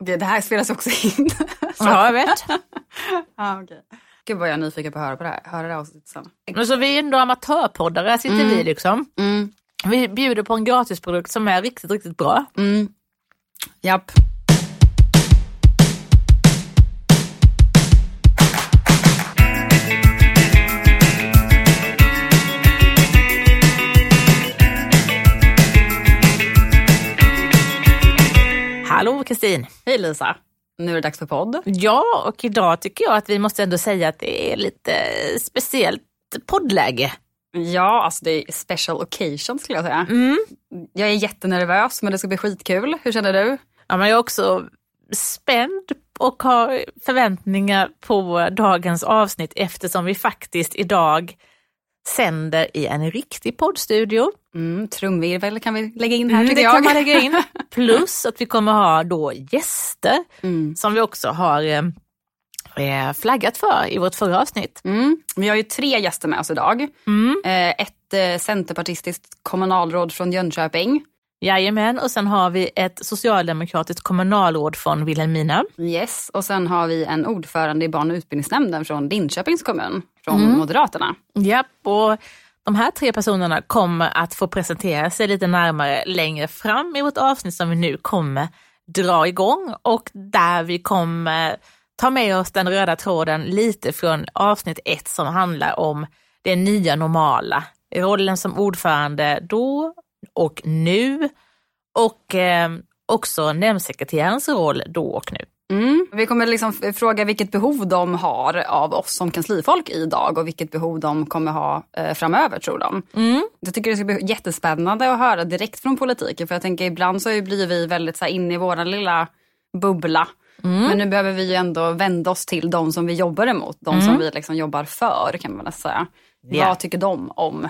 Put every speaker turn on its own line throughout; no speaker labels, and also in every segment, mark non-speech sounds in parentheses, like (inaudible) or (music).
Det, det här spelas också in. (laughs)
Ja, jag vet. (laughs)
ah, okay. Gud vad jag är nyfiken på att höra på det här. Höra det här avsnittet sen.
Men så vi är ändå amatörpoddare, sitter
Mm.
vi liksom.
Mm.
Vi bjuder på en gratisprodukt som är riktigt, riktigt bra.
Mm. Japp.
Kristin!
Hej Lisa. Nu är det dags för podd.
Ja, och idag tycker jag att vi måste ändå säga att det är lite speciellt poddläge.
Ja, alltså det är special occasion skulle jag säga.
Mm.
Jag är jättenervös men det ska bli skitkul. Hur känner du?
Ja, men jag är också spänd och har förväntningar på dagens avsnitt eftersom vi faktiskt idag sänder i en riktig poddstudio.
Mm, trumvirvel kan vi lägga in här
Mm,
tycker
det
jag.
kan man lägga in. (laughs) Plus att vi kommer ha då gäster
Mm.
som vi också har eh, eh, flaggat för i vårt förra avsnitt.
Mm. Vi har ju tre gäster med oss idag.
Mm.
Eh, ett eh, centerpartistiskt kommunalråd från Jönköping.
Jajamän, och sen har vi ett socialdemokratiskt kommunalråd från Vilhelmina.
Yes. Och sen har vi en ordförande i barn och utbildningsnämnden från Linköpings kommun, från
Mm.
Moderaterna.
Japp, och de här tre personerna kommer att få presentera sig lite närmare längre fram i vårt avsnitt som vi nu kommer dra igång och där vi kommer ta med oss den röda tråden lite från avsnitt ett som handlar om det nya normala. Rollen som ordförande då och nu och eh, också nämndsekreterarens roll då och nu.
Mm. Vi kommer liksom fråga vilket behov de har av oss som kanslifolk idag och vilket behov de kommer ha eh, framöver tror de.
Mm.
Jag tycker det ska bli jättespännande att höra direkt från politiken för jag tänker ibland så blir vi väldigt så här inne i vår lilla bubbla. Men nu behöver vi ju ändå vända oss till de som vi jobbar emot, de som vi liksom jobbar för kan man väl säga.
Ja.
Vad tycker de om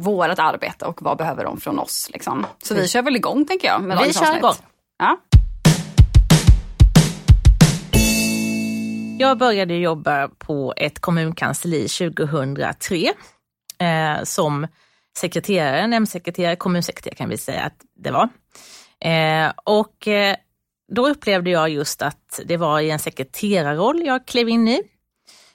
vårt arbete och vad behöver de från oss? Liksom. Så vi kör väl igång tänker jag. Med
Vi kör igång.
Ja.
Jag började jobba på ett kommunkansli 2003 eh, som sekreterare, nämndsekreterare, kommunsekreterare kan vi säga att det var. Eh, och eh, då upplevde jag just att det var i en sekreterarroll jag klev in i.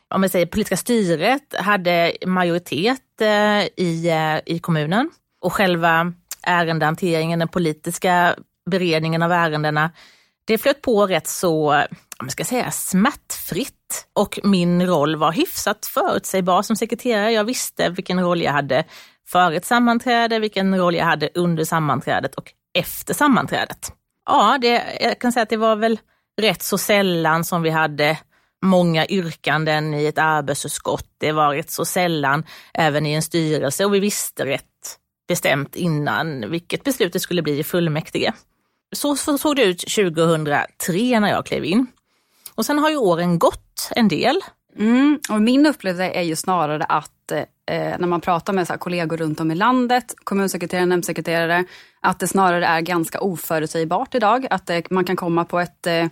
Om vi säger politiska styret hade majoritet eh, i, eh, i kommunen och själva ärendehanteringen, den politiska beredningen av ärendena, det flöt på rätt så, man ska säga smärtfritt. Och min roll var hyfsat förutsägbar som sekreterare. Jag visste vilken roll jag hade före ett sammanträde, vilken roll jag hade under sammanträdet och efter sammanträdet. Ja, det, jag kan säga att det var väl rätt så sällan som vi hade många yrkanden i ett arbetsutskott. Det var rätt så sällan även i en styrelse och vi visste rätt bestämt innan vilket beslut det skulle bli i fullmäktige. Så, så såg det ut 2003 när jag klev in. Och sen har ju åren gått en del.
Mm, och min upplevelse är ju snarare att eh, när man pratar med så här, kollegor runt om i landet, kommunsekreterare, nämndsekreterare, att det snarare är ganska oförutsägbart idag. Att eh, man kan komma på ett, eh,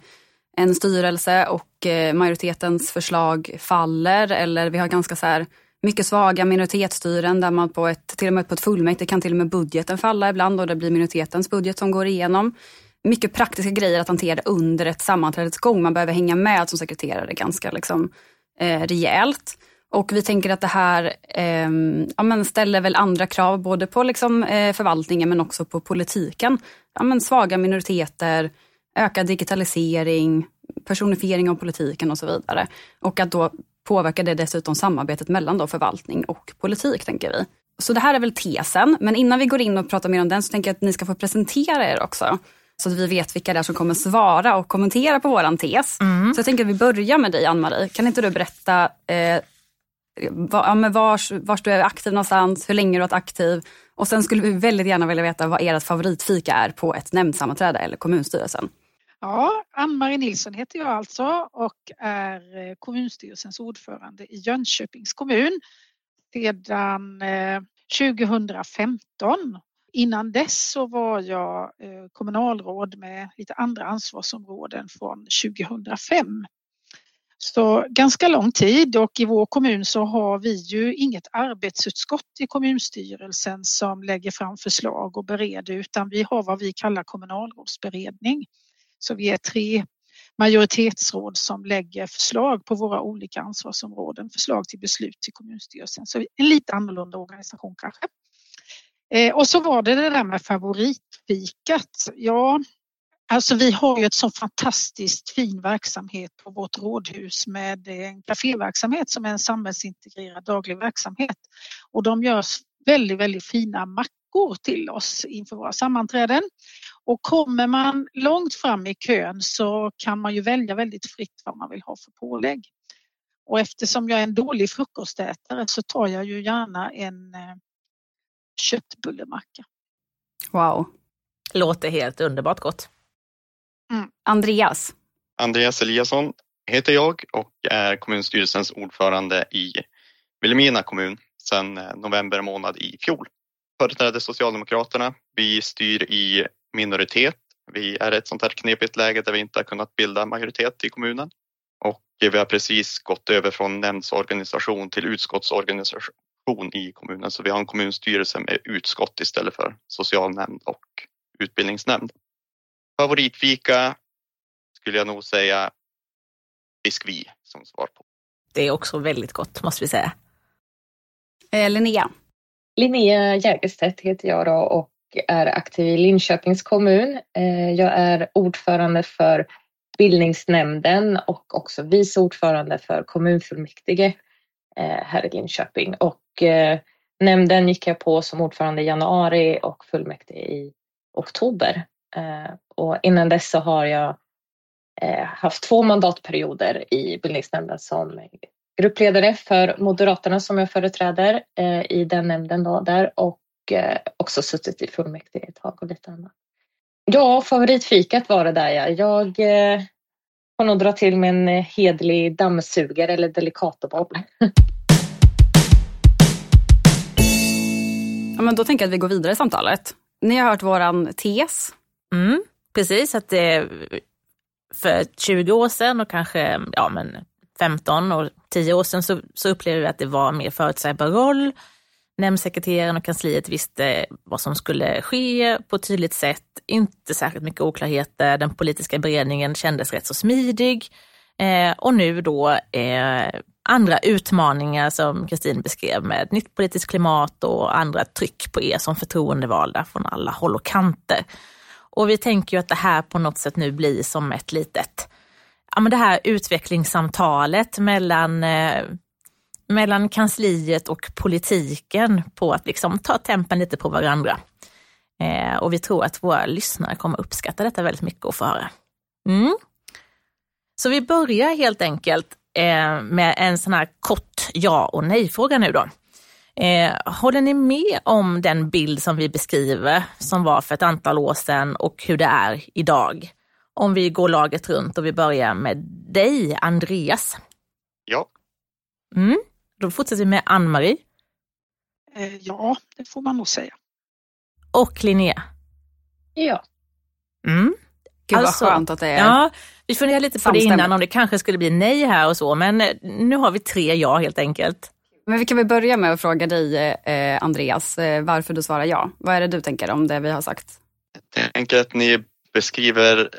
en styrelse och eh, majoritetens förslag faller eller vi har ganska så här, mycket svaga minoritetsstyren där man på ett, till och med på ett fullmäktige kan till och med budgeten falla ibland och det blir minoritetens budget som går igenom. Mycket praktiska grejer att hantera under ett sammanträdets gång. Man behöver hänga med som sekreterare ganska liksom, eh, rejält. Och vi tänker att det här eh, ja, men ställer väl andra krav både på liksom, eh, förvaltningen men också på politiken. Ja, men svaga minoriteter, ökad digitalisering, personifiering av politiken och så vidare. Och att då påverkar det dessutom samarbetet mellan då förvaltning och politik tänker vi. Så det här är väl tesen, men innan vi går in och pratar mer om den så tänker jag att ni ska få presentera er också. Så att vi vet vilka det är som kommer svara och kommentera på våran tes. Så jag tänker att vi börjar med dig Ann-Marie. Kan inte du berätta eh, var, ja, men vars, vars du är aktiv någonstans, hur länge du har varit aktiv och sen skulle vi väldigt gärna vilja veta vad ert favoritfika är på ett nämndsammanträde eller kommunstyrelsen.
Ja, Ann-Marie Nilsson heter jag alltså och är eh, kommunstyrelsens ordförande i Jönköpings kommun sedan eh, 2015. Innan dess så var jag eh, kommunalråd med lite andra ansvarsområden från 2005. Så ganska lång tid och i vår kommun så har vi ju inget arbetsutskott i kommunstyrelsen som lägger fram förslag och bereder utan vi har vad vi kallar kommunalrådsberedning. Så vi är tre majoritetsråd som lägger förslag på våra olika ansvarsområden, förslag till beslut till kommunstyrelsen. Så en lite annorlunda organisation kanske. Eh, och så var det det där med favoritfikat. Ja, alltså vi har ju ett så fantastiskt fin verksamhet på vårt rådhus med en kaféverksamhet som är en samhällsintegrerad daglig verksamhet. Och de gör väldigt, väldigt fina mackor till oss inför våra sammanträden. Och kommer man långt fram i kön så kan man ju välja väldigt fritt vad man vill ha för pålägg. Och eftersom jag är en dålig frukostätare så tar jag ju gärna en eh, köttbullemacka.
Wow.
Låter helt underbart gott.
Mm. Andreas?
Andreas Eliasson heter jag och är kommunstyrelsens ordförande i Vilhelmina kommun sedan eh, november månad i fjol. Företräder Socialdemokraterna. Vi styr i minoritet. Vi är i ett sånt här knepigt läge där vi inte har kunnat bilda majoritet i kommunen och vi har precis gått över från nämndsorganisation till utskottsorganisation i kommunen så vi har en kommunstyrelse med utskott istället för socialnämnd och utbildningsnämnd. Favoritfika skulle jag nog säga biskvi som svar på.
Det är också väldigt gott måste vi säga.
Eh, Linnea?
Linnea Jägerstedt heter jag då och är aktiv i Linköpings kommun. Eh, jag är ordförande för bildningsnämnden och också vice ordförande för kommunfullmäktige Eh, här i Linköping. Och eh, nämnden gick jag på som ordförande i januari och fullmäktige i oktober. Eh, och innan dess så har jag eh, haft två mandatperioder i bildningsnämnden som gruppledare för Moderaterna som jag företräder i den nämnden då där och också suttit i fullmäktige ett tag och lite annat. Ja, favoritfikat var det där ja. Jag får nog dra till med en hedlig dammsugare eller delicatoboll.
ja, men då tänker jag att vi går vidare i samtalet. Ni har hört våran tes.
Mm, precis, att det för 20 år sedan och kanske ja, men 15 och 10 år sedan så, så upplevde vi att det var mer förutsägbar roll Nämndsekreteraren och kansliet visste vad som skulle ske på ett tydligt sätt, inte särskilt mycket oklarheter. Den politiska beredningen kändes rätt så smidig. Eh, och nu då eh, andra utmaningar som Kristin beskrev med nytt politiskt klimat och andra tryck på er som förtroendevalda från alla håll och kanter. Och vi tänker ju att det här på något sätt nu blir som ett litet, ja men det här utvecklingssamtalet mellan eh, mellan kansliet och politiken på att liksom ta tempen lite på varandra. Eh, och vi tror att våra lyssnare kommer uppskatta detta väldigt mycket och få höra. Mm. Så vi börjar helt enkelt eh, med en sån här kort ja och nej-fråga nu då. Eh, håller ni med om den bild som vi beskriver som var för ett antal år sedan och hur det är idag? Om vi går laget runt och vi börjar med dig, Andreas.
Ja.
Mm. Då fortsätter vi med Ann-Marie.
Eh, ja, det får man nog säga.
Och Linnea.
Ja.
Mm.
Gud alltså, vad skönt att det är
Ja, vi funderade lite på det innan om det kanske skulle bli nej här och så, men eh, nu har vi tre ja helt enkelt.
Men vi kan väl börja med att fråga dig, eh, Andreas, eh, varför du svarar ja. Vad är det du tänker om det vi har sagt?
Jag tänker att ni beskriver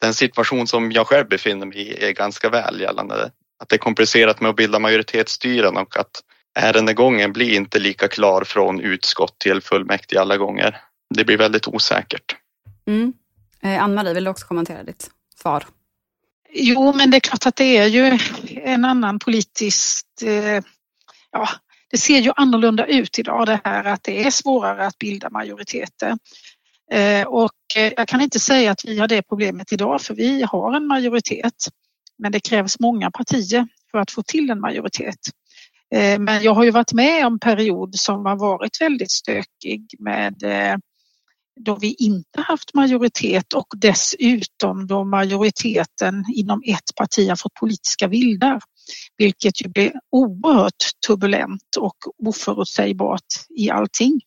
den situation som jag själv befinner mig i är ganska väl gällande att det är komplicerat med att bilda majoritetsstyren och att ärendegången blir inte lika klar från utskott till fullmäktige alla gånger. Det blir väldigt osäkert.
Mm. Eh, Ann-Marie, vill du också kommentera ditt svar?
Jo, men det är klart att det är ju en annan politisk... Eh, ja, det ser ju annorlunda ut idag det här att det är svårare att bilda majoriteter. Eh, och eh, jag kan inte säga att vi har det problemet idag för vi har en majoritet. Men det krävs många partier för att få till en majoritet. Eh, men jag har ju varit med om en period som har varit väldigt stökig med eh, då vi inte haft majoritet och dessutom då majoriteten inom ett parti har fått politiska vildar. Vilket ju blir oerhört turbulent och oförutsägbart i allting.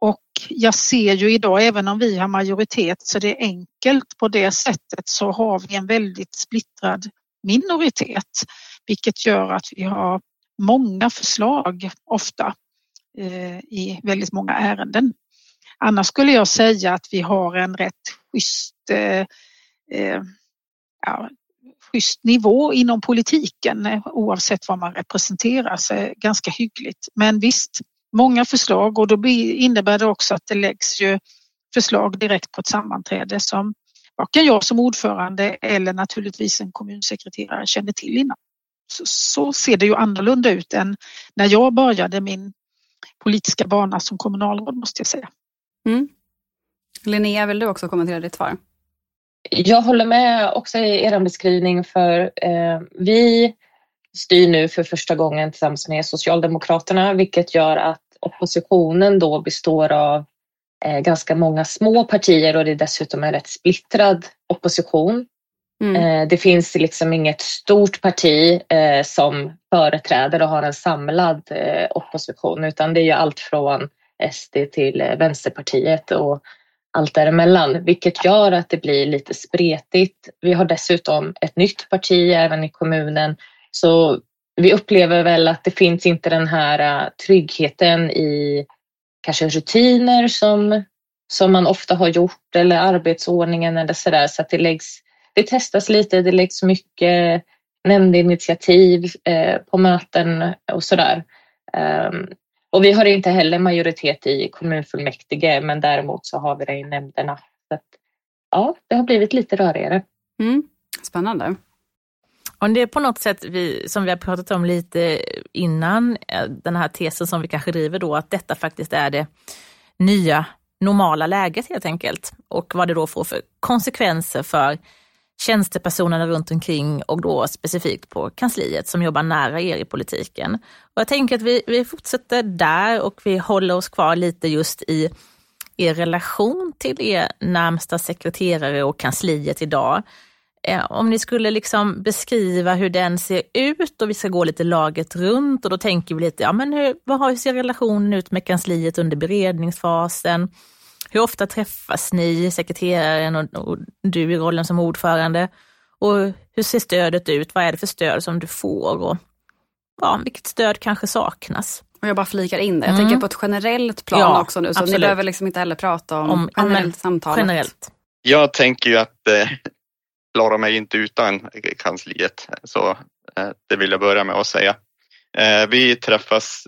Och jag ser ju idag, även om vi har majoritet så det är enkelt på det sättet så har vi en väldigt splittrad minoritet, vilket gör att vi har många förslag ofta eh, i väldigt många ärenden. Annars skulle jag säga att vi har en rätt schysst eh, eh ja, schysst nivå inom politiken eh, oavsett vad man representerar så ganska hyggligt. Men visst, många förslag och då innebär det också att det läggs ju förslag direkt på ett sammanträde som varken jag som ordförande eller naturligtvis en kommunsekreterare känner till innan. Så, så ser det ju annorlunda ut än när jag började min politiska bana som kommunalråd måste jag säga.
Mm. Linnea, vill du också kommentera ditt svar?
Jag håller med också i er beskrivning för eh, vi styr nu för första gången tillsammans med Socialdemokraterna vilket gör att oppositionen då består av ganska många små partier och det är dessutom en rätt splittrad opposition. Mm. Eh, det finns liksom inget stort parti eh, som företräder och har en samlad eh, opposition utan det är ju allt från SD till eh, Vänsterpartiet och allt däremellan, vilket gör att det blir lite spretigt. Vi har dessutom ett nytt parti även i kommunen, så vi upplever väl att det finns inte den här tryggheten i kanske rutiner som, som man ofta har gjort eller arbetsordningen eller sådär. Så att det läggs, det testas lite, det läggs mycket nämndinitiativ eh, på möten och sådär. Um, och vi har inte heller majoritet i kommunfullmäktige men däremot så har vi det i nämnderna. Så att, ja, det har blivit lite rörigare.
Mm. Spännande.
Om det är på något sätt, vi, som vi har pratat om lite innan, eh, den här tesen som vi kanske driver då, att detta faktiskt är det nya normala läget helt enkelt. Och vad det då får för konsekvenser för tjänstepersonerna runt omkring och då specifikt på kansliet som jobbar nära er i politiken. Och jag tänker att vi, vi fortsätter där och vi håller oss kvar lite just i er relation till er närmsta sekreterare och kansliet idag. Eh, om ni skulle liksom beskriva hur den ser ut och vi ska gå lite laget runt och då tänker vi lite, ja men hur, vad har, hur ser relationen ut med kansliet under beredningsfasen? Hur ofta träffas ni, sekreteraren och, och du i rollen som ordförande? Och hur ser stödet ut? Vad är det för stöd som du får? Och ja, vilket stöd kanske saknas?
Och jag bara flikar in det. Jag mm. tänker på ett generellt plan ja, också nu, så absolut. ni behöver liksom inte heller prata om, om generellt samtalet. Generellt.
Jag tänker ju att eh, klarar mig inte utan kansliet, så eh, det vill jag börja med att säga. Eh, vi träffas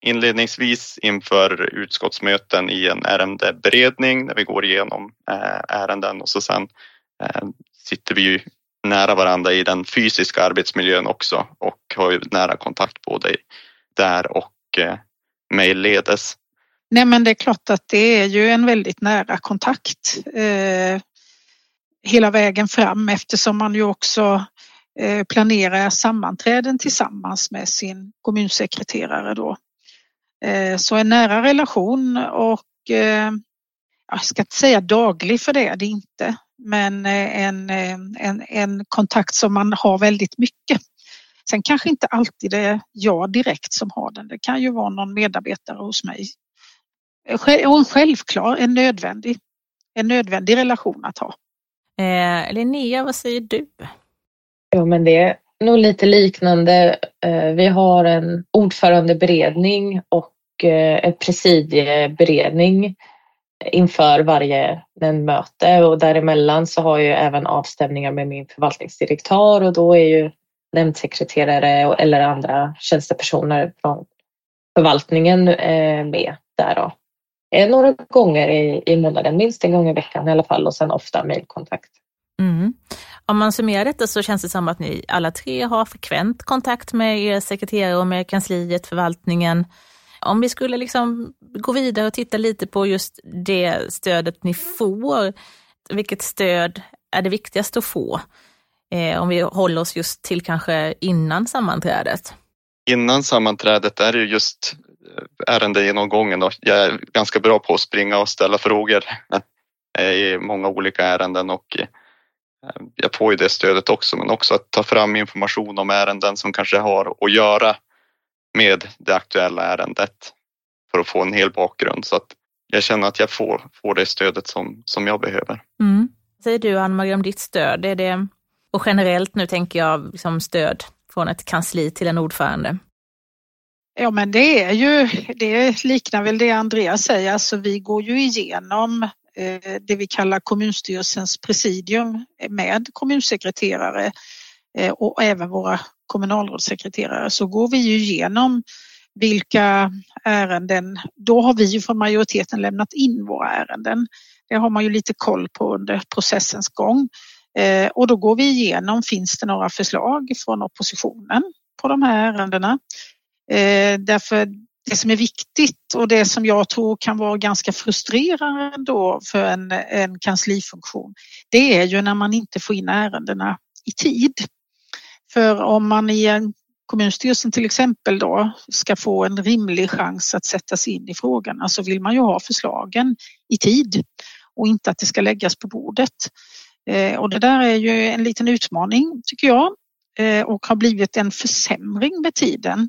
inledningsvis inför utskottsmöten i en ärendeberedning när vi går igenom eh, ärenden och så sen sitter vi ju nära varandra i den fysiska arbetsmiljön också och har ju nära kontakt både där och mejlledes.
Nej men det är klart att det är ju en väldigt nära kontakt eh, hela vägen fram eftersom man ju också eh, planerar sammanträden tillsammans med sin kommunsekreterare då. Eh, så en nära relation och eh, jag ska inte säga daglig för det är det inte, men en, en, en kontakt som man har väldigt mycket. Sen kanske inte alltid det är jag direkt som har den. Det kan ju vara någon medarbetare hos mig. Och en självklar, en nödvändig, en nödvändig relation att ha.
Eh, Linnea, vad säger du?
Jo, men det är nog lite liknande. Eh, vi har en ordförandeberedning och eh, en presidieberedning inför varje möte och däremellan så har jag även avstämningar med min förvaltningsdirektör och då är ju nämndsekreterare eller andra tjänstepersoner från förvaltningen eh, med där då. Några gånger i, månaden, minst en gång i veckan i alla fall och sen ofta mejlkontakt.
Mm. Om man summerar detta så känns det som att ni alla tre har frekvent kontakt med er sekreterare och med kansliet, förvaltningen. Om vi skulle liksom gå vidare och titta lite på just det stödet ni får. Vilket stöd är det viktigaste att få? Eh, om vi håller oss just till kanske innan sammanträdet.
Innan sammanträdet är det just ärendegenomgången ärendegenomgången. Jag är ganska bra på att springa och ställa frågor (laughs) i många olika ärenden och eh, jag får ju det stödet också, men också att ta fram information om ärenden som kanske har att göra med det aktuella ärendet för att få en hel bakgrund så att jag känner att jag får, får det stödet som, som jag behöver.
Mm. Säger du Ann-Marie om ditt stöd, är det, och generellt nu tänker jag liksom stöd från ett kansli till en ordförande?
Ja men det är ju, det liknar väl det Andreas säger, alltså vi går ju igenom eh, det vi kallar kommunstyrelsens presidium med kommunsekreterare eh, och även våra kommunalrådssekreterare så går vi ju igenom vilka ärenden, då har vi ju från majoriteten lämnat in våra ärenden. Det har man ju lite koll på under processens gång. Eh, och då går vi igenom, finns det några förslag från oppositionen på de här ärendena? Eh, därför det som är viktigt och det som jag tror kan vara ganska frustrerande då för en, en kanslifunktion, det är ju när man inte får in ärendena i tid. För om man i en kommunstyrelsen till exempel då ska få en rimlig chans att sätta sig in i frågorna så vill man ju ha förslagen i tid och inte att det ska läggas på bordet. Eh, och det där är ju en liten utmaning tycker jag eh, och har blivit en försämring med tiden.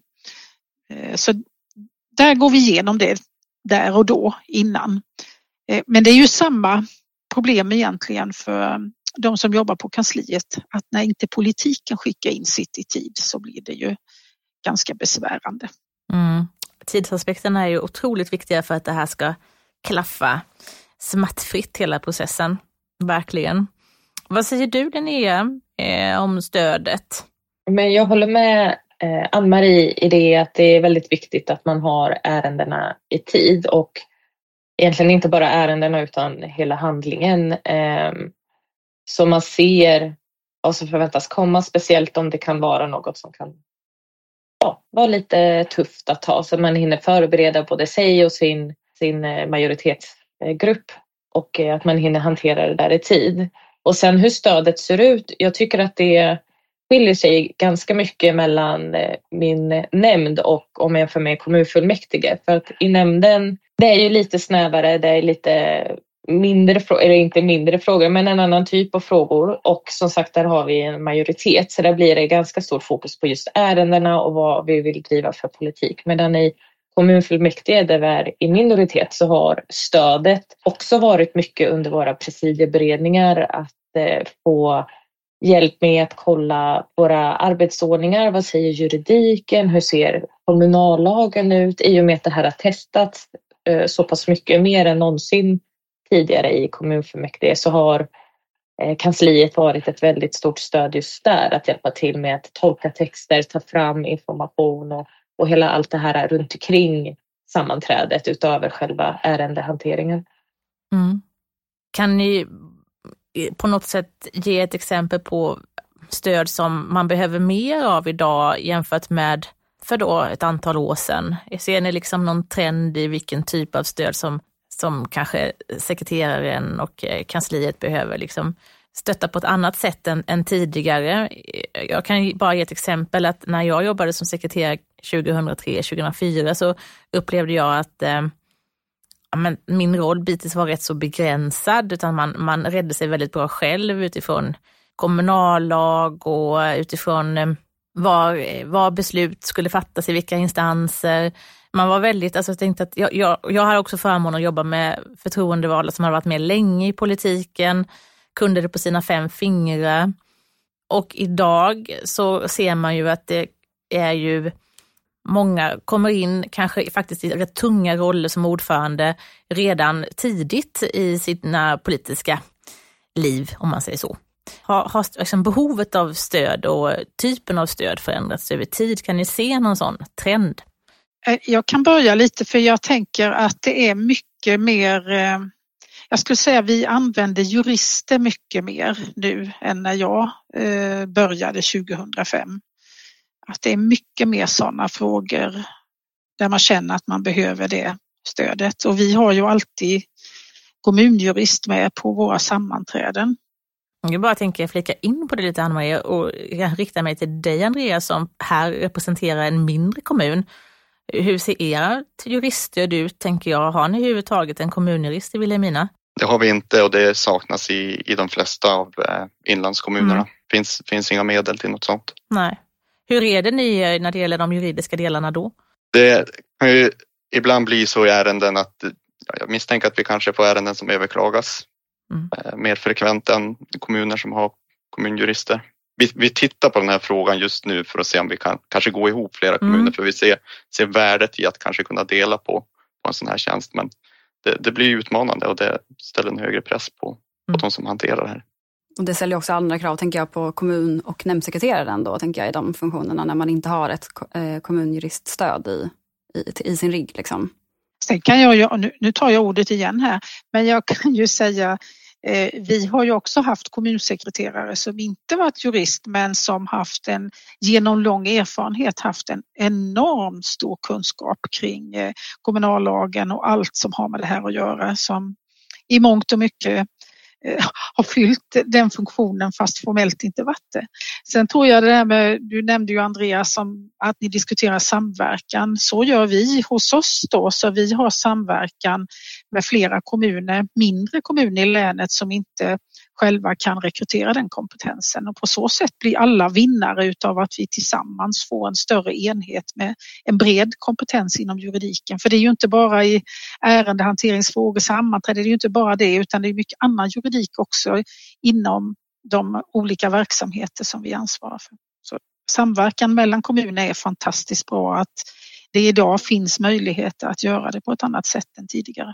Eh, så där går vi igenom det där och då innan. Men det är ju samma problem egentligen för de som jobbar på kansliet att när inte politiken skickar in sitt i tid så blir det ju ganska besvärande.
Mm. Tidsaspekterna är ju otroligt viktiga för att det här ska klaffa smärtfritt hela processen. Verkligen. Vad säger du Linnea eh, om stödet?
Men jag håller med eh, Ann-Marie i det att det är väldigt viktigt att man har ärendena i tid och egentligen inte bara ärendena utan hela handlingen. Eh, så man ser vad som förväntas komma, speciellt om det kan vara något som kan ja, vara lite tufft att ta så man hinner förbereda både sig och sin, sin eh, majoritetsgrupp och eh, att man hinner hantera det där i tid. Och sen hur stödet ser ut. Jag tycker att det skiljer sig ganska mycket mellan eh, min nämnd och om jag för med kommunfullmäktige. För att i nämnden, det är ju lite snävare, det är lite mindre frågor, eller inte mindre frågor, men en annan typ av frågor. Och som sagt, där har vi en majoritet, så där blir det ganska stort fokus på just ärendena och vad vi vill driva för politik. Medan i kommunfullmäktige där vi är i minoritet så har stödet också varit mycket under våra presidieberedningar att eh, få hjälp med att kolla våra arbetsordningar. Vad säger juridiken? Hur ser kommunallagen ut? I och med att det här har testats eh, så pass mycket mer än någonsin tidigare i kommunfullmäktige så har eh, kansliet varit ett väldigt stort stöd just där att hjälpa till med att tolka texter, ta fram information och, och hela allt det här runt omkring sammanträdet utöver själva ärendehanteringen.
Mm. Kan ni Eh, på något sätt ge ett exempel på stöd som man behöver mer av idag jämfört med för då ett antal år sedan? Ser ni liksom någon trend i vilken typ av stöd som som kanske sekreteraren och eh, kansliet behöver liksom stötta på ett annat sätt än, än, tidigare. Jag kan bara ge ett exempel att när jag jobbade som sekreterare 2003-2004 så upplevde jag att eh, men min roll bitvis var rätt så begränsad utan man, man räddade sig väldigt bra själv utifrån kommunallag och utifrån eh, var, var beslut skulle fattas i vilka instanser man var väldigt, alltså jag tänkte att jag, jag, jag har också förmånen att jobba med förtroendevalda som har varit med länge i politiken, kunde det på sina fem fingrar. Och idag så ser man ju att det är ju Många kommer in kanske faktiskt i rätt tunga roller som ordförande redan tidigt i sina politiska liv, om man säger så. Har, har liksom behovet av stöd och typen av stöd förändrats över tid? Kan ni se någon sån trend?
Eh, jag kan börja lite för jag tänker att det är mycket mer eh, jag skulle säga vi använder jurister mycket mer nu än när jag eh, började 2005. Att det är mycket mer sådana frågor där man känner att man behöver det stödet och vi har ju alltid kommunjurist med på våra sammanträden.
Jag bara tänker flika in på det lite Ann-Marie och jag riktar mig till dig Andreas som här representerar en mindre kommun. Hur ser ert juriststöd ut, tänker jag? Har ni överhuvudtaget en kommunjurist i Vilhelmina?
Det har vi inte och det saknas i, i de flesta av eh, inlandskommunerna. Mm. finns, finns inga medel till något sånt.
Nej. Hur är det ni eh, när det gäller de juridiska delarna då?
Det kan ju ibland bli så i ärenden att jag misstänker att vi kanske får ärenden som överklagas mm. Eh, mer frekvent än kommuner som har kommunjurister vi, vi tittar på den här frågan just nu för att se om vi kan kanske gå ihop flera kommuner mm. för vi ser, ser värdet i att kanske kunna dela på, på en sån här tjänst. Men det, det blir utmanande och det ställer en högre press på, på
Mm.
de som hanterar det här.
Och det ställer också andra krav, tänker jag, på kommun och nämndsekreteraren då, tänker jag, i de funktionerna, när man inte har ett eh, kommunjuriststöd i, i, i sin rigg. Liksom.
Sen kan jag, ju- nu, nu tar jag ordet igen här, men jag kan ju säga eh, vi har ju också haft kommunsekreterare som inte varit jurist men som haft en, genom lång erfarenhet haft en enormt stor kunskap kring eh, kommunallagen och allt som har med det här att göra som i mångt och mycket Eh, har fyllt den funktionen fast formellt inte varit det. Sen tror jag det där med, du nämnde ju Andreas som att ni diskuterar samverkan. Så gör vi hos oss då, så vi har samverkan med flera kommuner, mindre kommuner i länet som inte själva kan rekrytera den kompetensen och på så sätt blir alla vinnare utav att vi tillsammans får en större enhet med en bred kompetens inom juridiken. För det är ju inte bara i ärendehanteringsfrågor, sammanträden, det är ju inte bara det utan det är mycket annan juridik också inom de olika verksamheter som vi ansvarar för. Så samverkan mellan kommuner är fantastiskt bra att det idag finns möjligheter att göra det på ett annat sätt än tidigare.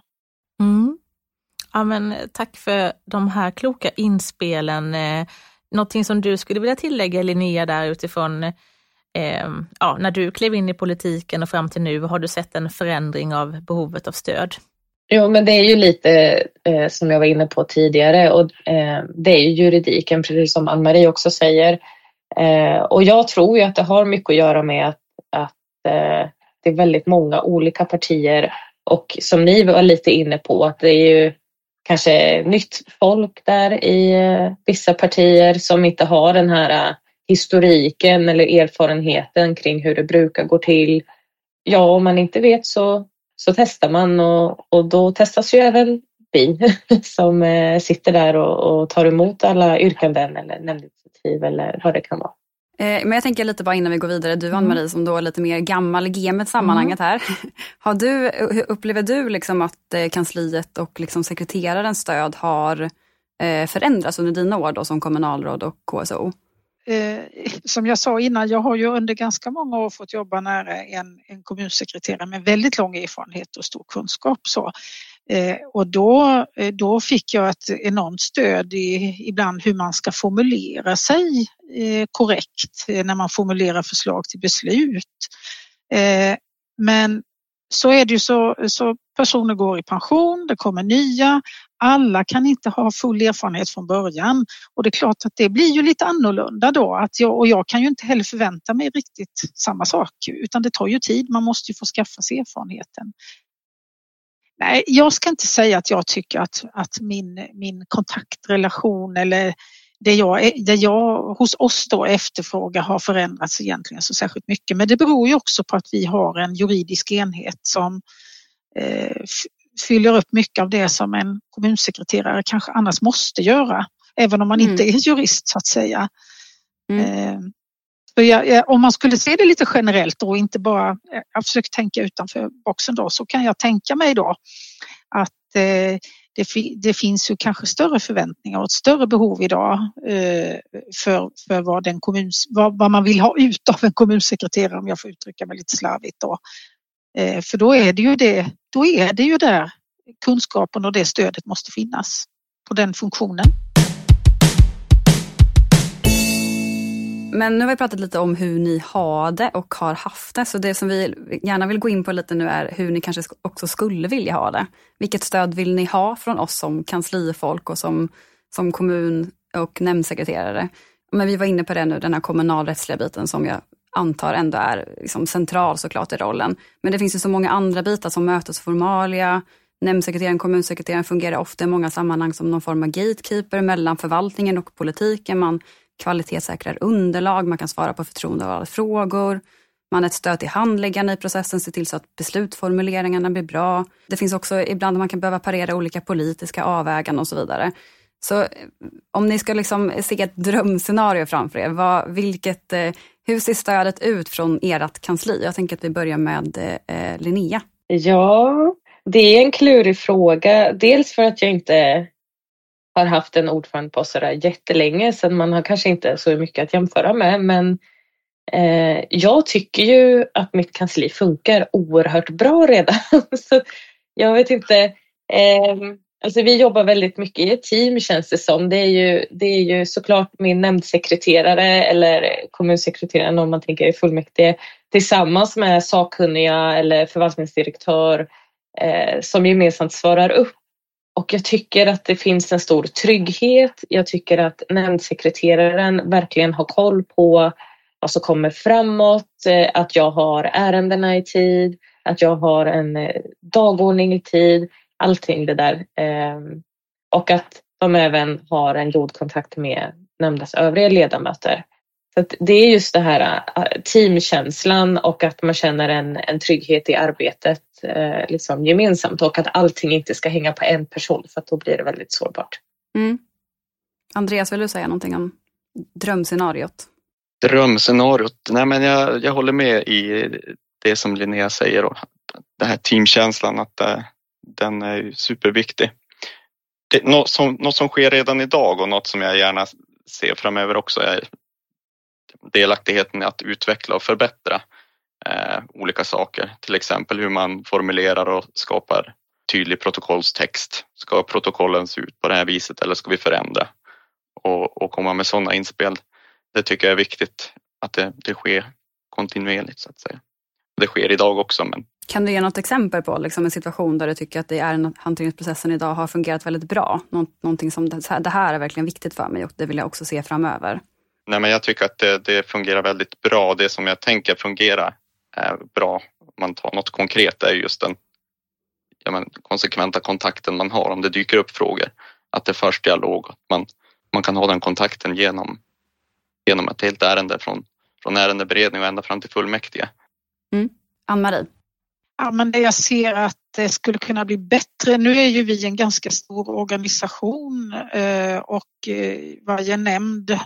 Ja, men tack för de här kloka inspelen. Eh, någonting som du skulle vilja tillägga Linnea där utifrån eh, ja, när du klev in i politiken och fram till nu, har du sett en förändring av behovet av stöd?
Jo, men det är ju lite eh, som jag var inne på tidigare och eh, det är ju juridiken, precis som Ann-Marie också säger. Eh, och jag tror ju att det har mycket att göra med att, att eh, det är väldigt många olika partier och som ni var lite inne på att det är ju kanske nytt folk där i eh, vissa partier som inte har den här eh, historiken eller erfarenheten kring hur det brukar gå till. Ja, om man inte vet så så testar man och, och då testas ju även vi (laughs) som eh, sitter där och, och tar emot alla yrkanden eller nämndinitiativ eller vad det kan vara.
Eh, men jag tänker lite bara innan vi går vidare, du Ann-Marie som då är lite mer gammal i gamet sammanhanget här. (laughs) Har du, upplever du liksom att eh, kansliet och liksom sekreterarens stöd har eh, förändrats under dina år då som kommunalråd och KSO?
Som jag sa innan, jag har ju under ganska många år fått jobba nära en, en kommunsekreterare med väldigt lång erfarenhet och stor kunskap. Så. Eh, och då, eh, då fick jag ett enormt stöd i ibland hur man ska formulera sig eh, korrekt när man formulerar förslag till beslut. Men så är det ju så, så personer går i pension, det kommer nya. Alla kan inte ha full erfarenhet från början och det är klart att det blir ju lite annorlunda då att jag, och jag kan ju inte heller förvänta mig riktigt samma sak utan det tar ju tid, man måste ju få skaffa sig erfarenheten. Nej, jag ska inte säga att jag tycker att, att min, min kontaktrelation eller det jag, det jag hos oss då efterfrågar har förändrats egentligen så särskilt mycket. Men det beror ju också på att vi har en juridisk enhet som eh, fyller upp mycket av det som en kommunsekreterare kanske annars måste göra. Även om man
Mm.
inte är jurist så att säga.
Mm.
Eh, så jag, jag, om man skulle se det lite generellt och inte bara, eh, jag försöker tänka utanför boxen då, så kan jag tänka mig då att eh, det, fi, det finns ju kanske större förväntningar och ett större behov idag eh, för, för vad, den kommun, vad, vad man vill ha ut av en kommunsekreterare om jag får uttrycka mig lite slarvigt då. Eh, för då är det ju det, då är det ju där kunskapen och det stödet måste finnas på den funktionen.
Men nu har vi pratat lite om hur ni har det och har haft det. Så det som vi gärna vill gå in på lite nu är hur ni kanske också skulle vilja ha det. Vilket stöd vill ni ha från oss som kanslifolk och som, som kommun och nämndsekreterare? Men vi var inne på det nu, den här kommunalrättsliga biten som jag antar ändå är liksom central såklart i rollen. Men det finns ju så många andra bitar som mötesformalia, nämndsekreteraren, kommunsekreteraren fungerar ofta i många sammanhang som någon form av gatekeeper mellan förvaltningen och politiken. Man kvalitetssäkrar underlag, man kan svara på förtroendevalda frågor. Man är ett stöd till handläggarna i processen, ser till så att beslutsformuleringarna blir bra. Det finns också ibland man kan behöva parera olika politiska avväganden och så vidare. Så eh, om ni ska liksom se ett drömscenario framför er, vad, vilket, eh, hur ser stödet ut från ert kansli? Jag tänker att vi börjar med eh, eh, Linnea.
Ja, det är en klurig fråga. Dels för att jag inte har haft en ordförande på sådär jättelänge så man har kanske inte så mycket att jämföra med. Men eh, jag tycker ju att mitt kansli funkar oerhört bra redan. (laughs) så jag vet inte, Eh, alltså vi jobbar väldigt mycket i ett team känns det som. Det är ju, det är ju såklart min nämndsekreterare eller kommunsekreteraren om man tänker i fullmäktige tillsammans med sakkunniga eller förvaltningsdirektör eh, som gemensamt svarar upp. Och jag tycker att det finns en stor trygghet. Jag tycker att nämndsekreteraren verkligen har koll på vad som kommer framåt, eh, att jag har ärendena i tid, att jag har en eh, dagordning i tid, allting det där. Ehm, och att de även har en god kontakt med nämndens övriga ledamöter. Så det är just det här eh, teamkänslan och att man känner en, en trygghet i arbetet eh, liksom gemensamt och att allting inte ska hänga på en person för att då blir det väldigt sårbart.
Mm. Andreas, vill du säga någonting om drömscenariot?
Drömscenariot? Nej men jag, jag håller med i det som Linnea säger. Och den här teamkänslan, att äh, den är superviktig. Det, något, som, något som sker redan idag och något som jag gärna ser framöver också är delaktigheten i att utveckla och förbättra eh, olika saker. Till exempel hur man formulerar och skapar tydlig protokollstext. Ska protokollen se ut på det här viset eller ska vi förändra? Och, och komma med sådana inspel. Det tycker jag är viktigt att det, det sker kontinuerligt så att säga. Det sker idag också. Men...
Kan du ge något exempel på liksom, en situation där du tycker att det är hanteringsprocessen idag har fungerat väldigt bra? någonting som det här är verkligen viktigt för mig och det vill jag också se framöver.
Nej, men jag tycker att det, det fungerar väldigt bra. Det som jag tänker fungera är bra, om man tar något konkret, är just den ja, men, konsekventa kontakten man har om det dyker upp frågor. Att det förs dialog, att man, man kan ha den kontakten genom, genom ett helt ärende från, från ärendeberedning och ända fram till fullmäktige.
Mm. Ann-Marie?
Ja, men det jag ser att det skulle kunna bli bättre. Nu är ju vi en ganska stor organisation eh, och eh, varje nämnd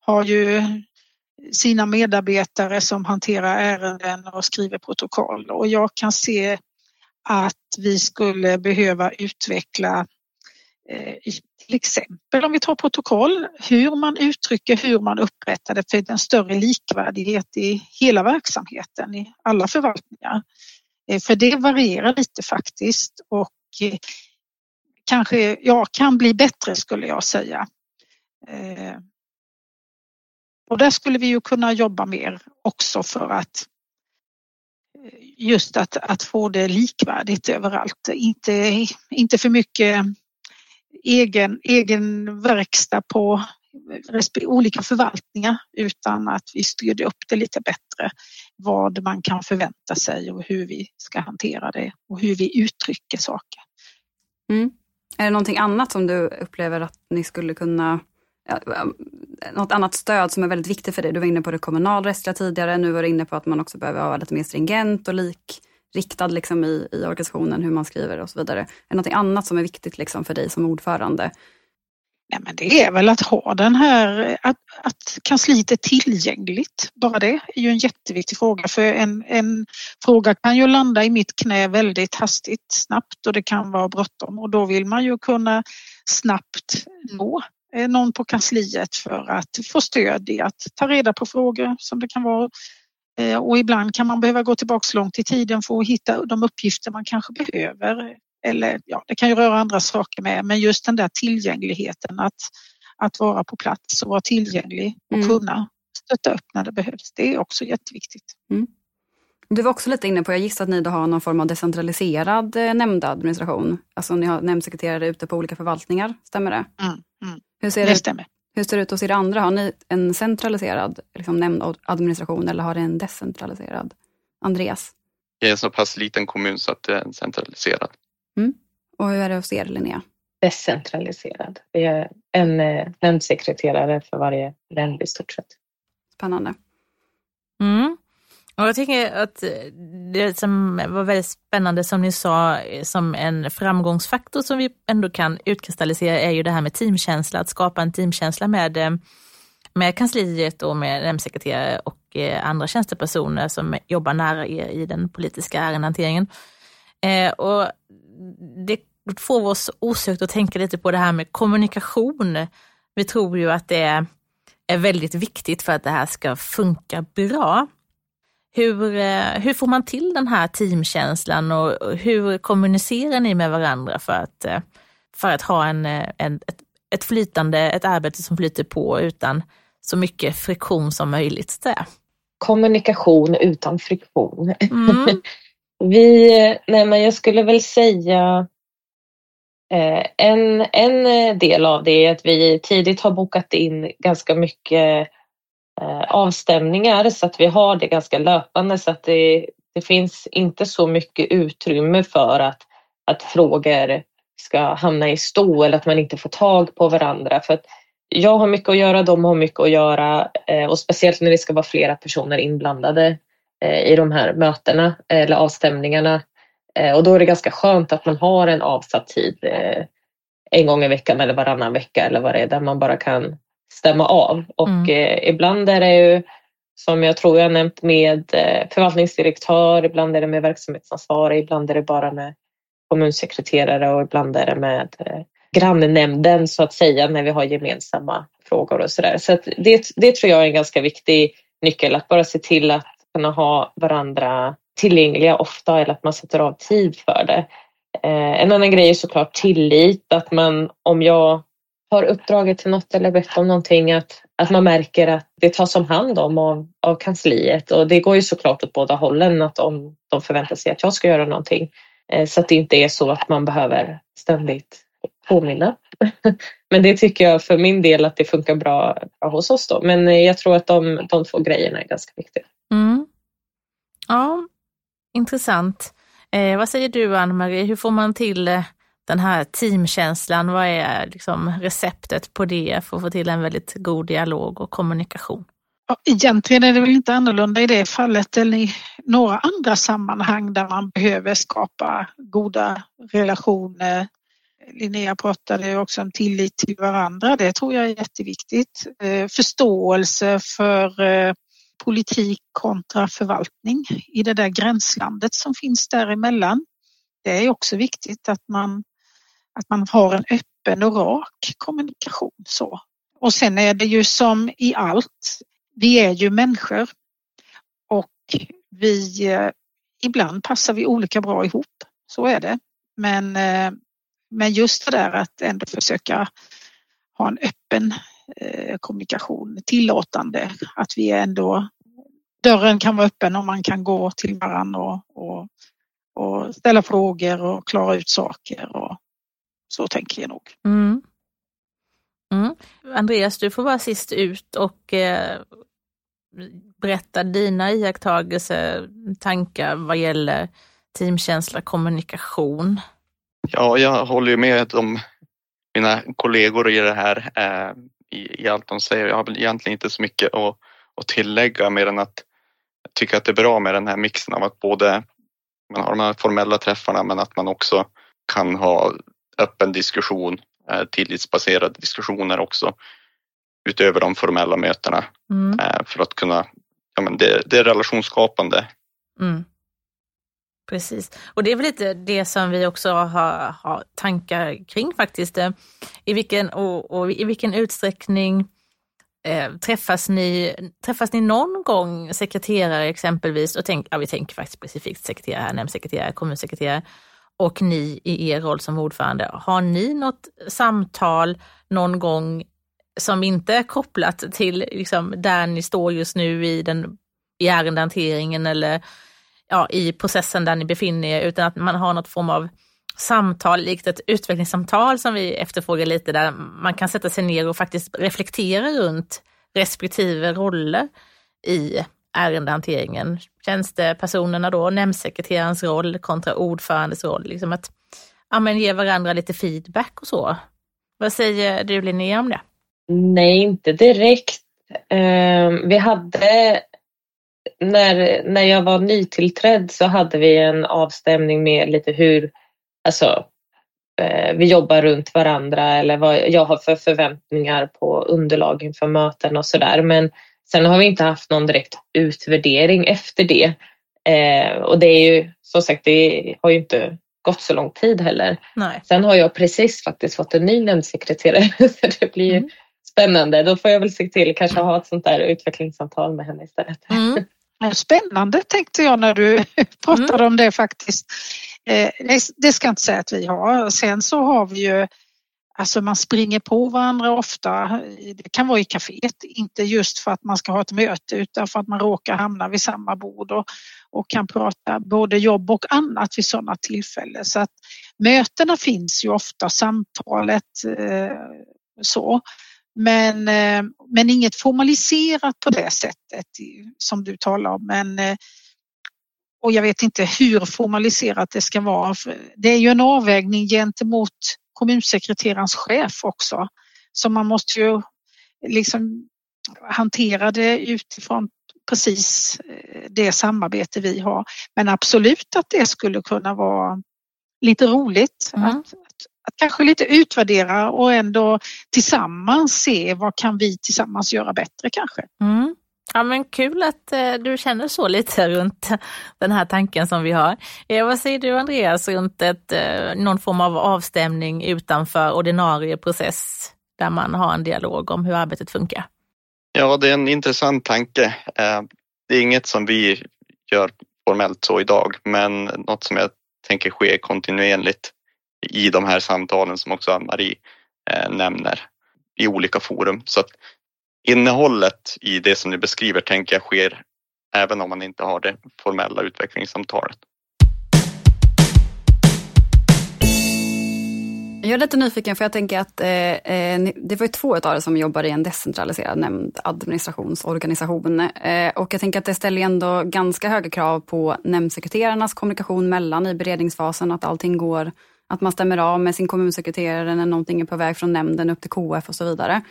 har ju sina medarbetare som hanterar ärenden och skriver protokoll och jag kan se att vi skulle behöva utveckla eh, till exempel om vi tar protokoll, hur man uttrycker, hur man upprättar det för en större likvärdighet i hela verksamheten, i alla förvaltningar. Eh, för det varierar lite faktiskt och eh, kanske, ja, kan bli bättre skulle jag säga. Och där skulle vi ju kunna jobba mer också för att eh, just att, att få det likvärdigt överallt. Inte, inte för mycket egen, egen verkstad på olika förvaltningar utan att vi styrde upp det lite bättre. Vad man kan förvänta sig och hur vi ska hantera det och hur vi uttrycker saker.
Mm. Är det någonting annat som du upplever att ni skulle kunna något annat stöd som är väldigt viktigt för dig? Du var inne på det kommunalrättsliga tidigare, nu var du inne på att man också behöver vara lite mer stringent och likriktad liksom i, i organisationen, hur man skriver och så vidare. Är det något annat som är viktigt liksom för dig som ordförande?
Ja, men det är väl att ha den här, att, att kansliet är tillgängligt. Bara det är ju en jätteviktig fråga för en, en fråga kan ju landa i mitt knä väldigt hastigt, snabbt och det kan vara bråttom och då vill man ju kunna snabbt nå Eh, någon på kansliet för att få stöd i att ta reda på frågor som det kan vara. Eh, och ibland kan man behöva gå tillbaks långt i tiden för att hitta de uppgifter man kanske behöver. Eller ja, det kan ju röra andra saker med, men just den där tillgängligheten att, att vara på plats och vara tillgänglig och mm. kunna stötta upp när det behövs. Det är också jätteviktigt. Mm.
Du var också lite inne på, jag gissar att ni då har någon form av decentraliserad eh, nämndadministration. Alltså ni har nämndsekreterare ute på olika förvaltningar, stämmer det?
Mm, mm.
Hur ser det, stämmer. Hur ser det ut hos er andra? Har ni en centraliserad liksom, nämndadministration eller har ni en decentraliserad? Andreas?
Det är en så pass liten kommun så att det är centraliserad.
Mm. Och hur är det hos er Linnea?
Decentraliserad. Vi är en eh, nämndsekreterare för varje nämnd i stort sett.
Spännande.
Mm. Och jag tycker att eh, det som var väldigt spännande som ni sa eh, som en framgångsfaktor som vi ändå kan utkristallisera är ju det här med teamkänsla, att skapa en teamkänsla med, eh, med kansliet och med nämndsekreterare och andra tjänstepersoner som jobbar nära er i den politiska ärendehanteringen. Och det får oss osökt att tänka lite på det här med kommunikation. Vi tror ju att det är väldigt viktigt för att det här ska funka bra. Hur, eh, hur får man till den här teamkänslan och hur kommunicerar ni med varandra för att, eh, för att ha en, eh, en, ett, ett flytande, ett arbete som flyter på utan så mycket friktion som möjligt? Där?
Kommunikation utan friktion.
Mm. (laughs)
Vi, nej men jag skulle väl säga en, en del av det är att vi tidigt har bokat in ganska mycket Eh, avstämningar så att vi har det ganska löpande så att det, det finns inte så mycket utrymme för att, att frågor ska hamna i stå eller att man inte får tag på varandra. För att jag har mycket att göra, de har mycket att göra eh, och speciellt när det ska vara flera personer inblandade eh, i de här mötena eller avstämningarna. Och då är det ganska skönt att man har en avsatt tid en gång i veckan eller varannan vecka eller vad det är där man bara kan stämma av. Och mm. eh, ibland är det ju som jag tror jag nämnt med eh, förvaltningsdirektör, ibland är det med verksamhetsansvarig, ibland är det bara med kommunsekreterare och ibland är det med eh, grannnämnden så att säga när vi har gemensamma frågor och sådär. Så, så det, det tror jag är en ganska viktig nyckel, att bara se till att kunna ha varandra tillgängliga ofta eller att man sätter av tid för det. Eh, en annan grej är såklart tillit, att man om jag har uppdraget till något eller bett om någonting att, att man märker att det tas om hand om av, av kansliet och det går ju såklart åt båda hållen att om de förväntar sig att jag ska göra någonting eh, så att det inte är så att man behöver ständigt påminna. (laughs) Men det tycker jag för min del att det funkar bra, bra hos oss då. Men eh, jag tror att de, de två grejerna är ganska viktiga.
Mm. Ja, intressant. Eh, vad säger du Ann-Marie, hur får man till eh, den här teamkänslan, vad är liksom receptet på det för att få till en väldigt god dialog och kommunikation?
Ja, egentligen är det väl inte annorlunda i det fallet eller i några andra sammanhang där man behöver skapa goda relationer. Linnea pratade också om tillit till varandra. Det tror jag är jätteviktigt. Eh, förståelse för eh, politik kontra förvaltning i det där gränslandet som finns däremellan. Det är också viktigt att man att man har en öppen och rak kommunikation. Så. Och sen är det ju som i allt, vi är ju människor och vi, eh, ibland passar vi olika bra ihop, så är det. Men, eh, men just det där att ändå försöka ha en öppen eh, kommunikation, tillåtande, att vi ändå dörren kan vara öppen och man kan gå till varandra och, och, och ställa frågor och klara ut saker och, så tänker jag nog.
Mm. Mm. Andreas, du får vara sist ut och eh, berätta dina iakttagelser, tankar vad gäller teamkänsla, kommunikation.
Ja, jag håller ju med om mina kollegor i det här, eh, i, i, allt de säger. Jag har väl egentligen inte så mycket att, att tillägga mer än att jag tycker att det är bra med den här mixen av att både man har de här formella träffarna men att man också kan ha öppen diskussion, eh, tillitsbaserade diskussioner också utöver de formella mötena mm. Eh, för att kunna, ja men det, det är relationsskapande.
Mm. Precis, och det är väl lite det som vi också har, har tankar kring faktiskt. Eh, I vilken, och, och i vilken utsträckning eh, träffas, ni, träffas ni någon gång sekreterare exempelvis, och tänk, ja, vi tänker faktiskt specifikt sekreterare, nämndsekreterare, kommunsekreterare, och ni i er roll som ordförande, har ni något samtal någon gång som inte är kopplat till liksom, där ni står just nu i, den, i ärendehanteringen eller ja, i processen där ni befinner er, utan att man har något form av samtal, likt ett utvecklingssamtal som vi efterfrågar lite, där man kan sätta sig ner och faktiskt reflektera runt respektive roller i ärendehanteringen, tjänstepersonerna då, nämndsekreterarens roll kontra ordförandes roll, liksom att ja, men ge varandra lite feedback och så. Vad säger du Linnea om det?
Nej, inte direkt. Ehm, vi hade, när, när jag var nytillträdd så hade vi en avstämning med lite hur, alltså eh, vi jobbar runt varandra eller vad jag har för förväntningar på underlag inför möten och sådär. Men Sen har vi inte haft någon direkt utvärdering efter det. Eh, och det är ju som sagt, det har ju inte gått så lång tid heller.
Nej.
Sen har jag precis faktiskt fått en ny nämndsekreterare (laughs) så det blir mm. spännande. Då får jag väl se till kanske ha ett sånt där utvecklingssamtal med henne istället.
Mm. (laughs)
Spännande tänkte jag när du (laughs) pratade mm. om det faktiskt. Eh, det ska jag inte säga att vi har. Sen så har vi ju Alltså man springer på varandra ofta. Det kan vara i kaféet, inte just för att man ska ha ett möte utan för att man råkar hamna vid samma bord och, och kan prata både jobb och annat vid sådana tillfällen. Så att mötena finns ju ofta, samtalet eh, så. Men, eh, men inget formaliserat på det sättet som du talar om. Men, eh, och jag vet inte hur formaliserat det ska vara. Det är ju en avvägning gentemot kommunsekreterarens chef också. Så man måste ju liksom hantera det utifrån precis eh, det samarbete vi har. Men absolut att det skulle kunna vara lite roligt mm. att, att, att, kanske lite utvärdera och ändå tillsammans se vad kan vi tillsammans göra bättre kanske.
Mm. Ja men kul att eh, du känner så lite (laughs) runt den här tanken som vi har. Eh, vad säger du Andreas runt ett, eh, någon form av avstämning utanför ordinarie process där man har en dialog om hur arbetet funkar?
Ja, det är en intressant tanke. Eh, det är inget som vi gör formellt så idag, men något som jag tänker ske kontinuerligt i de här samtalen som också Ann-Marie eh, nämner i olika forum. Så att innehållet i det som ni beskriver tänker jag sker även om man inte har det formella utvecklingssamtalet.
Jag är lite nyfiken för jag tänker att eh, eh det var ju två av er som jobbar i en decentraliserad nämnd administrationsorganisation. Eh, och jag tänker att det ställer ändå ganska höga krav på nämndsekreterarnas kommunikation mellan i beredningsfasen, att allting går, att man stämmer av med sin kommunsekreterare när någonting är på väg från nämnden upp till KF och så vidare.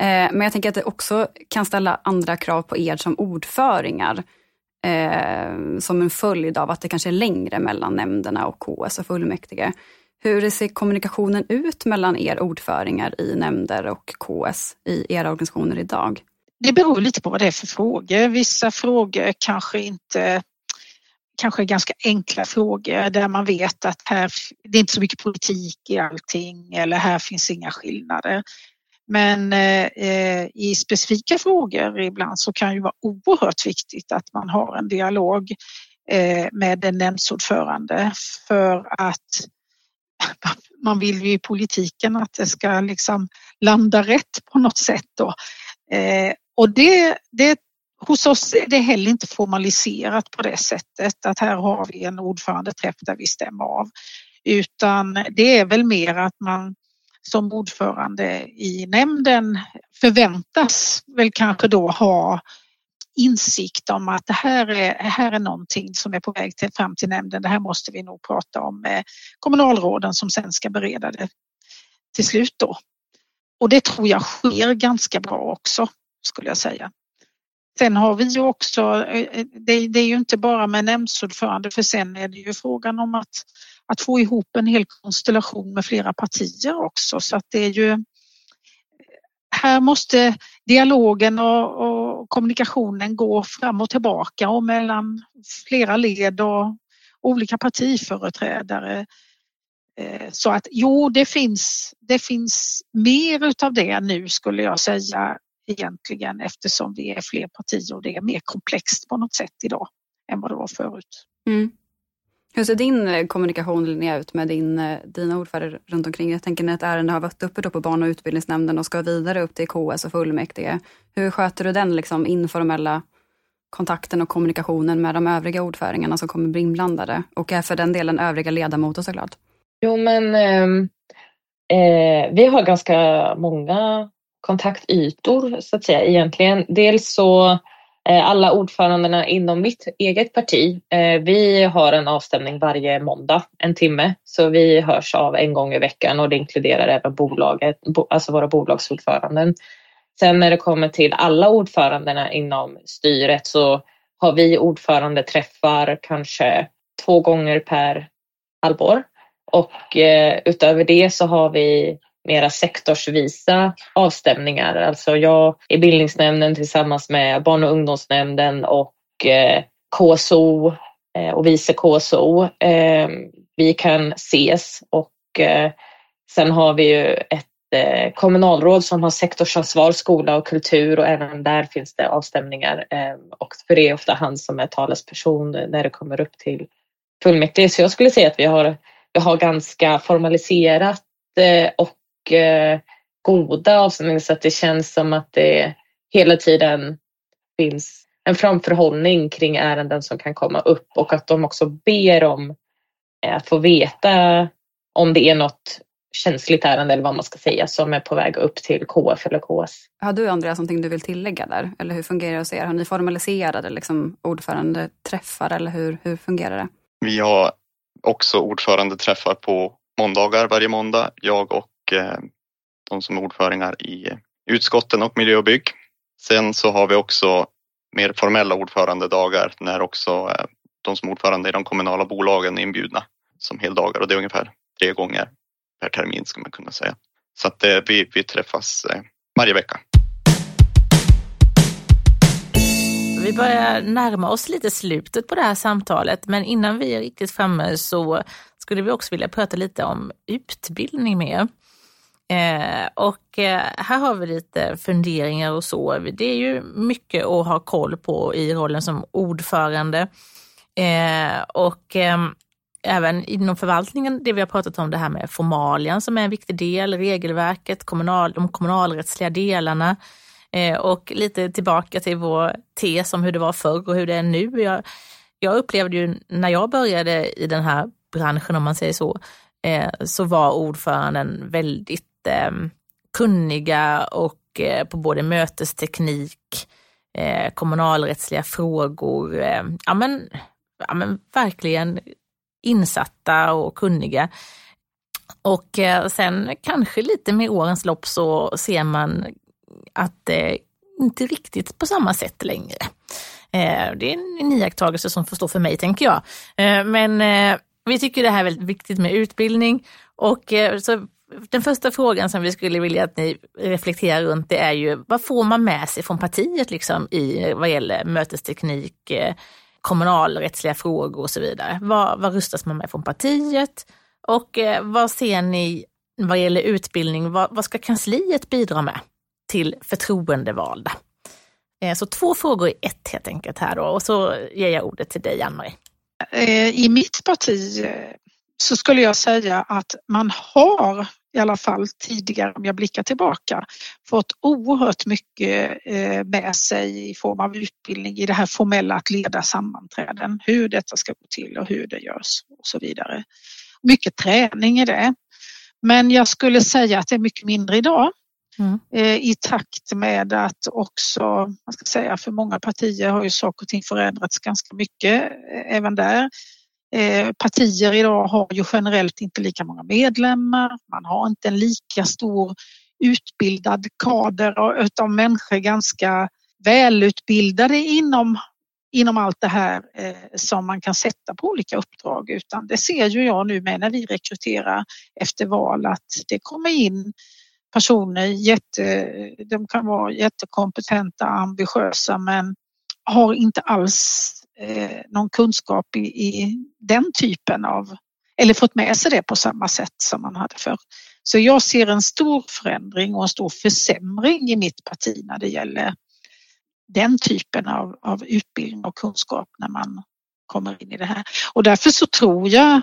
Eh, men jag tänker att det också kan ställa andra krav på er som ordföringar. Eh, som en följd av att det kanske är längre mellan nämnderna och KS och fullmäktige. Hur ser kommunikationen ut mellan er ordföringar i nämnder och KS i era organisationer idag?
Det beror lite på vad det är för frågor. Vissa frågor kanske inte kanske ganska enkla frågor där man vet att här, det är inte så mycket politik i allting eller här finns inga skillnader. Men eh, eh, i specifika frågor ibland så kan det vara oerhört viktigt att man har en dialog eh, med en nämndsordförande för att (laughs) man vill ju i politiken att det ska liksom landa rätt på något sätt. Då. Eh, och det, det, hos oss är det heller inte formaliserat på det sättet att här har vi en ordförandeträff där vi stämmer av. Utan det är väl mer att man som ordförande i nämnden förväntas väl kanske då ha insikt om att det här är, här är någonting som är på väg till, fram till nämnden. Det här måste vi nog prata om med kommunalråden som sen ska bereda det till slut då. Och det tror jag sker ganska bra också skulle jag säga. Sen har vi ju också, eh, eh, det, det är ju inte bara med nämndsordförande för sen är det ju frågan om att att få ihop en hel konstellation med flera partier också så att det är ju här måste dialogen och, och, kommunikationen gå fram och tillbaka och mellan flera led och olika partiföreträdare. Eh, så att jo, det finns, det finns mer utav det nu skulle jag säga egentligen eftersom vi är fler partier och det är mer komplext på något sätt idag än vad det var förut. Mm.
Hur ser din eh, kommunikation Linnea ut med din, eh, dina ordförande runt omkring? Jag tänker när ett ärende har varit uppe då på barn och utbildningsnämnden och ska vidare upp till KS och fullmäktige. Hur sköter du den liksom informella kontakten och kommunikationen med de övriga ordföringarna som kommer bli inblandade? Och är för den delen övriga ledamöter såklart.
Jo men ehm, eh, vi har ganska många kontaktytor så att säga egentligen. Dels så Eh, Eh, alla ordförandena inom mitt eget parti, eh, vi har en avstämning varje måndag, en timme. Så vi hörs av en gång i veckan och det inkluderar även bolaget, alltså våra bolagsordföranden. Sen när det kommer till alla ordförandena inom styret så har vi ordförande träffar kanske två gånger per halvår. Och eh, utöver det så har vi mera sektorsvisa avstämningar. Alltså jag i bildningsnämnden tillsammans med barn och ungdomsnämnden och eh, KSO eh, och vice KSO. Eh, vi kan ses och sen har vi ju ett kommunalråd som har sektorsansvar, skola och kultur och även där finns det avstämningar. Och för det är ofta han som är talesperson när det kommer upp till fullmäktige. Så jag skulle säga att vi har, vi har ganska formaliserat och goda avstämningar så att det känns som att det hela tiden finns en framförhållning kring ärenden som kan komma upp och att de också ber om eh, att få veta om det är något känsligt ärende eller vad man ska säga som är på väg upp till KF eller KS.
Har du Andreas någonting du vill tillägga där? Eller hur fungerar det hos er? Har ni formaliserade liksom, ordförande träffar eller hur, hur fungerar det?
Vi har också ordförande träffar på måndagar varje måndag. Jag och eh, Eh, de som är ordföringar i utskotten och miljö och bygg. Sen så har vi också mer formella ordförandedagar när också eh, de som är ordförande i de kommunala bolagen är inbjudna som heldagar och det är ungefär tre gånger per termin ska man kunna säga. Så att eh, vi, vi träffas varje vecka.
Vi börjar närma oss lite slutet på det här samtalet, men innan vi är riktigt framme så skulle vi också vilja prata lite om utbildning med Eh, och eh, här har vi lite funderingar och så. Det är ju mycket att ha koll på i rollen som ordförande. Eh, och ehm, även inom förvaltningen, det vi har pratat om, det här med formalian som är en viktig del, regelverket, kommunal, de kommunalrättsliga delarna. Eh, och lite tillbaka till vår tes om hur det var förr och hur det är nu. Jag, jag upplevde ju när jag började i den här branschen, om man säger så, eh, så var ordföranden väldigt kunniga och eh, på både mötesteknik, eh, kommunalrättsliga frågor, eh, ja, men, ja men verkligen insatta och kunniga. Och eh, sen kanske lite med årens lopp så ser man att det inte riktigt på samma sätt längre. Eh, det är en iakttagelse som får stå för mig, tänker jag. Eh, men eh, vi tycker det här är väldigt viktigt med utbildning och så den första frågan som vi skulle vilja att ni reflekterar runt det är ju vad får man med sig från partiet liksom i vad gäller mötesteknik, eh, kommunalrättsliga frågor och så vidare. Vad, vad rustas man med från partiet? Och eh, vad ser ni vad gäller utbildning? Vad, vad, ska kansliet bidra med till förtroendevalda? Eh, så två frågor i ett helt enkelt här då och så ger jag ordet till dig Ann-Marie.
I mitt parti så skulle jag säga att man har i alla fall tidigare om jag blickar tillbaka fått oerhört mycket eh, med sig i form av utbildning i det här formella att leda sammanträden, hur detta ska gå till och hur det görs och så vidare. Mycket träning i det. Men jag skulle säga att det är mycket mindre idag. Mm. Eh, I takt med att också, man ska säga för många partier har ju saker och ting förändrats ganska mycket eh, även där. Eh, partier idag har ju generellt inte lika många medlemmar. Man har inte en lika stor utbildad kader utan människor ganska välutbildade inom, inom allt det här eh, som man kan sätta på olika uppdrag utan det ser ju jag nu med när vi rekryterar efter val att det kommer in personer, jätte, de kan vara jättekompetenta, ambitiösa men har inte alls eh, någon kunskap i, i den typen av, eller fått med sig det på samma sätt som man hade förr. Så jag ser en stor förändring och en stor försämring i mitt parti när det gäller den typen av, av utbildning och kunskap när man kommer in i det här. Och därför så tror jag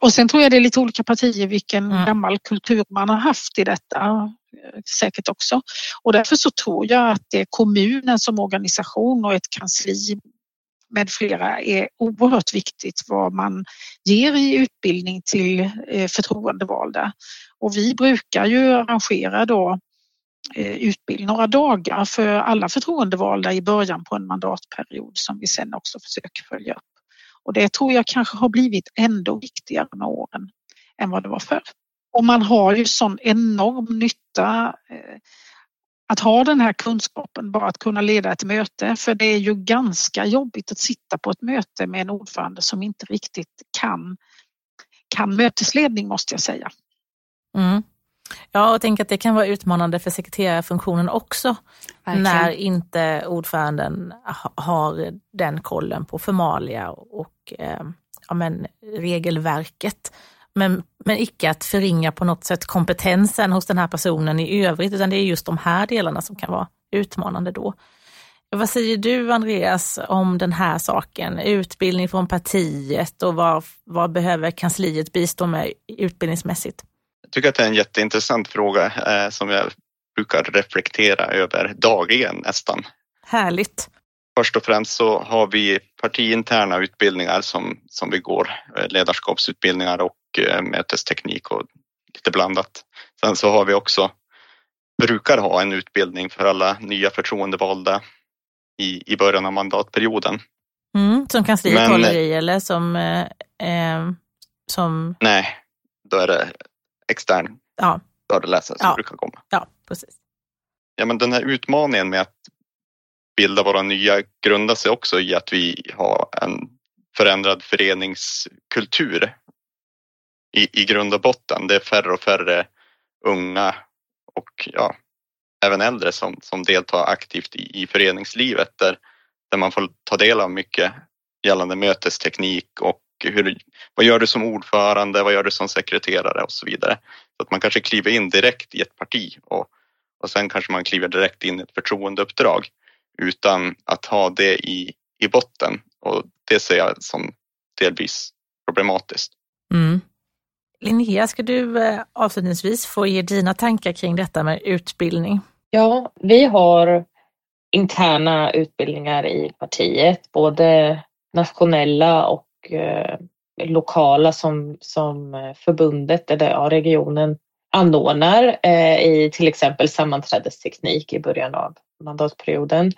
och sen tror jag det är lite olika partier vilken mm. gammal kultur man har haft i detta. Eh, säkert också. Och därför så tror jag att det är kommunen som organisation och ett kansli med flera är oerhört viktigt vad man ger i utbildning till eh, förtroendevalda. Och vi brukar ju arrangera då eh, utbildning några dagar för alla förtroendevalda i början på en mandatperiod som vi sen också försöker följa upp. Och det tror jag kanske har blivit ändå viktigare med åren än vad det var förr. Och man har ju sån enorm nytta eh, att ha den här kunskapen, bara att kunna leda ett möte. För det är ju ganska jobbigt att sitta på ett möte med en ordförande som inte riktigt kan, kan mötesledning måste jag säga.
Mm. Ja, och tänk att det kan vara utmanande för sekreterarfunktionen också. Verkligen. När inte ordföranden har den kollen på formalia och eh, ja, men, regelverket men, men icke att förringa på något sätt kompetensen hos den här personen i övrigt, utan det är just de här delarna som kan vara utmanande då. Vad säger du Andreas om den här saken? Utbildning från partiet och vad, vad behöver kansliet bistå med utbildningsmässigt?
Jag tycker att det är en jätteintressant fråga eh, som jag brukar reflektera över dagligen nästan.
Härligt.
Först och främst så har vi partiinterna utbildningar som, som vi går, eh, ledarskapsutbildningar och eh, mötesteknik och lite blandat. Sen så har vi också, brukar ha en utbildning för alla nya förtroendevalda i, i början av mandatperioden.
Mm, som kansliet Men, håller i eller som, eh, eh, som...
Nej, då är det extern ja. föreläsare som ja. brukar komma.
Ja, precis.
Ja, men den här utmaningen med att bilda våra nya grundar sig också i att vi har en förändrad föreningskultur i, i grund och botten. Det är färre och färre unga och ja, även äldre som, som deltar aktivt i, i föreningslivet där, där man får ta del av mycket gällande mötesteknik och hur, vad gör du som ordförande, vad gör du som sekreterare och så vidare. Så att man kanske kliver in direkt i ett parti och, och sen kanske man kliver direkt in i ett förtroendeuppdrag utan att ha det i, i botten och det ser jag som delvis problematiskt.
Mm. Linnea, ska du eh, avslutningsvis få ge dina tankar kring detta med utbildning?
Ja, vi har interna utbildningar i partiet, både nationella och eh, lokala som, som eh, förbundet eller ja, regionen anordnar eh, i till exempel sammanträdesteknik i början av mandatperioden.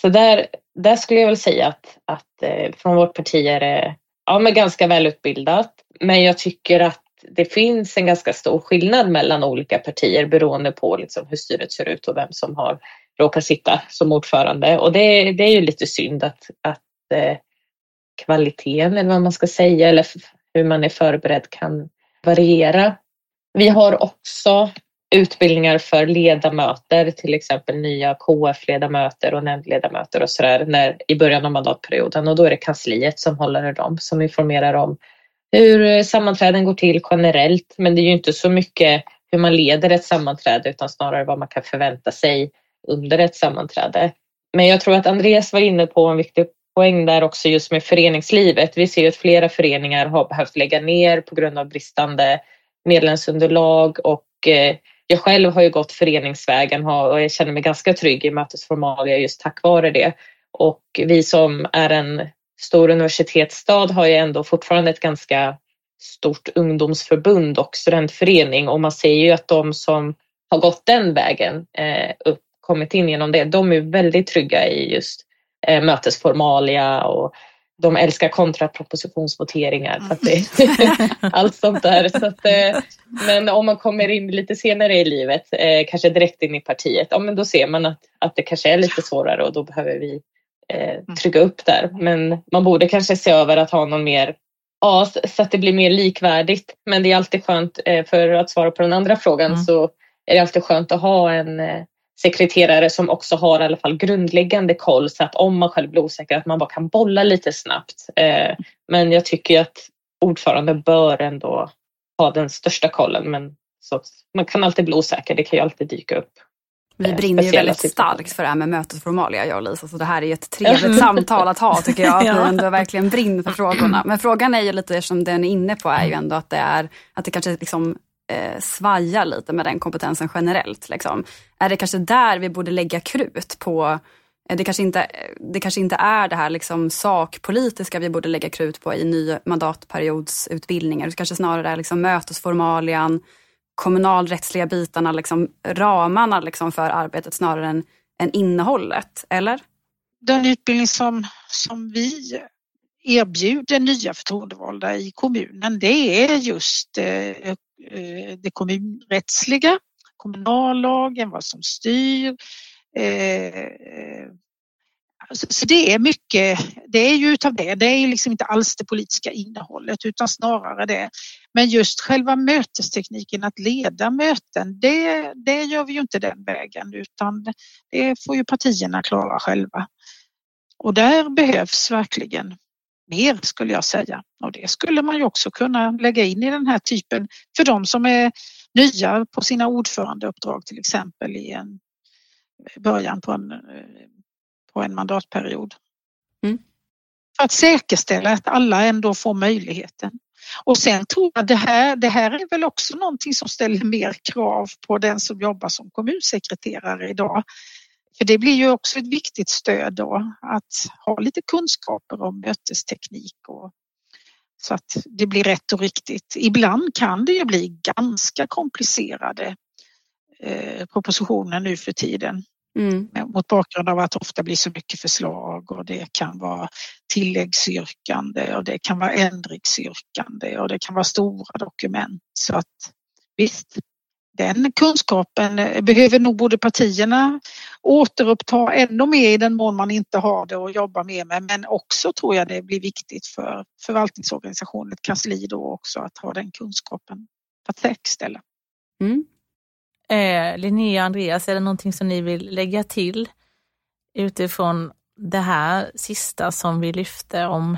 Så där, där skulle jag väl säga att, att eh, från vårt parti är det ja, men ganska välutbildat. Men jag tycker att det finns en ganska stor skillnad mellan olika partier beroende på liksom hur styret ser ut och vem som har råkat sitta som ordförande. Och det, det är ju lite synd att, att eh, kvaliteten eller vad man ska säga eller hur man är förberedd kan variera. Vi har också utbildningar för ledamöter, till exempel nya KF-ledamöter och nämndledamöter och sådär i början av mandatperioden och då är det kansliet som håller i dem som informerar om hur sammanträden går till generellt. Men det är ju inte så mycket hur man leder ett sammanträde utan snarare vad man kan förvänta sig under ett sammanträde. Men jag tror att Andreas var inne på en viktig poäng där också just med föreningslivet. Vi ser att flera föreningar har behövt lägga ner på grund av bristande medlemsunderlag och eh, jag själv har ju gått föreningsvägen och jag känner mig ganska trygg i mötesformalia just tack vare det. Och vi som är en stor universitetsstad har ju ändå fortfarande ett ganska stort ungdomsförbund och studentförening och man ser ju att de som har gått den vägen, eh, upp, kommit in genom det, de är väldigt trygga i just eh, mötesformalia och de älskar kontrapropositionsvoteringar. Så det, (laughs) allt sånt där. Så att, eh, men om man kommer in lite senare i livet, eh, kanske direkt in i partiet, ja, men då ser man att, att det kanske är lite svårare och då behöver vi eh, mm. trycka upp där. Men man borde kanske se över att ha någon mer, ja, så att det blir mer likvärdigt. Men det är alltid skönt, för att svara på den andra frågan, mm. så är det alltid skönt att ha en sekreterare som också har i alla fall grundläggande koll så att om man själv blir osäker att man bara kan bolla lite snabbt. Eh, men jag tycker att ordförande bör ändå ha den största kollen men så man kan alltid bli osäker, det kan ju alltid dyka upp.
Vi eh, brinner ju väldigt starkt för det här med mötesformalia jag och Lisa, så det här är ett (laughs) trevligt samtal att ha tycker jag. Att vi ändå verkligen brinner för frågorna. Men frågan är ju lite som den är inne på är ju ändå att det är att det kanske liksom eh, svajar lite med den kompetensen generellt. Liksom. Är det kanske där vi borde lägga krut på eh, det kanske, inte, eh, det kanske inte är det här liksom sakpolitiska vi borde lägga krut på i ny mandatperiodsutbildningar. Det kanske snarare är liksom mötesformalian, kommunalrättsliga bitarna, liksom ramarna liksom för arbetet snarare än, än innehållet. Eller?
Den utbildning som, som vi erbjuder nya förtroendevalda i kommunen det är just eh, eh, det kommunrättsliga, kommunallagen, vad som styr. Eh, så det är mycket, det är ju utav det, det är ju liksom inte alls det politiska innehållet utan snarare det. Men just själva mötestekniken, att leda möten, det, det gör vi ju inte den vägen utan det får ju partierna klara själva. Och där behövs verkligen mer skulle jag säga. Och det skulle man ju också kunna lägga in i den här typen för de som är nya på sina ordförandeuppdrag till exempel i en början på en, på en mandatperiod. Mm. För att säkerställa att alla ändå får möjligheten. Och sen tror jag det här, det här är väl också någonting som ställer mer krav på den som jobbar som kommunsekreterare idag. För det blir ju också ett viktigt stöd då att ha lite kunskaper om mötesteknik och så att det blir rätt och riktigt. Ibland kan det ju bli ganska komplicerade eh, propositioner nu för tiden. Mm. Mot bakgrund av att det ofta blir så mycket förslag och det kan vara tilläggsyrkande och det kan vara ändringsyrkande och det kan vara stora dokument. Så att visst, den kunskapen eh, behöver nog både partierna återuppta ännu mer i den mån man inte har det och jobba mer med. Men också tror jag det blir viktigt för förvaltningsorganisationen, ett kansli då också, att ha den kunskapen att säkerställa. Mm.
Eh, Linnea och Andreas, är det någonting som ni vill lägga till utifrån det här sista som vi lyfte om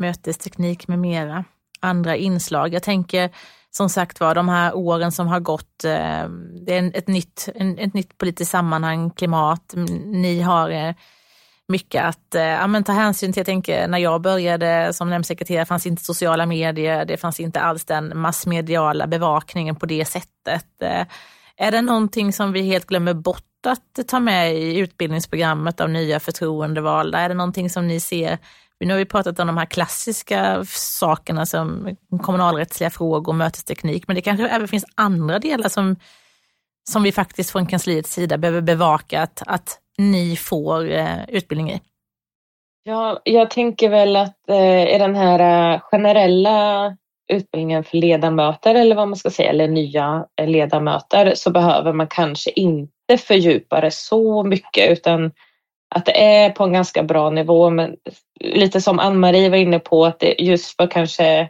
mötesteknik med mera? Andra inslag. Jag tänker som sagt var, de här åren som har gått, eh, det är ett nytt, ett nytt politiskt sammanhang, klimat. Ni har eh, mycket att eh, ja, men ta hänsyn till. Jag tänker när jag började som nämndsekreterare fanns inte sociala medier, det fanns inte alls den massmediala bevakningen på det sättet. Är det någonting som vi helt glömmer bort att ta med i utbildningsprogrammet av nya förtroendevalda? Är det någonting som ni ser nu har vi pratat om de här klassiska sakerna som kommunalrättsliga frågor, mötesteknik, men det kanske även finns andra delar som, som vi faktiskt från kansliets sida behöver bevaka att, att ni får eh, utbildning i.
Ja, jag tänker väl att eh, i den här eh, generella utbildningen för ledamöter eller vad man ska säga, eller nya eh, ledamöter så behöver man kanske inte fördjupa det så mycket utan att det är på en ganska bra nivå. Men lite som Ann-Marie var inne på, att det just för kanske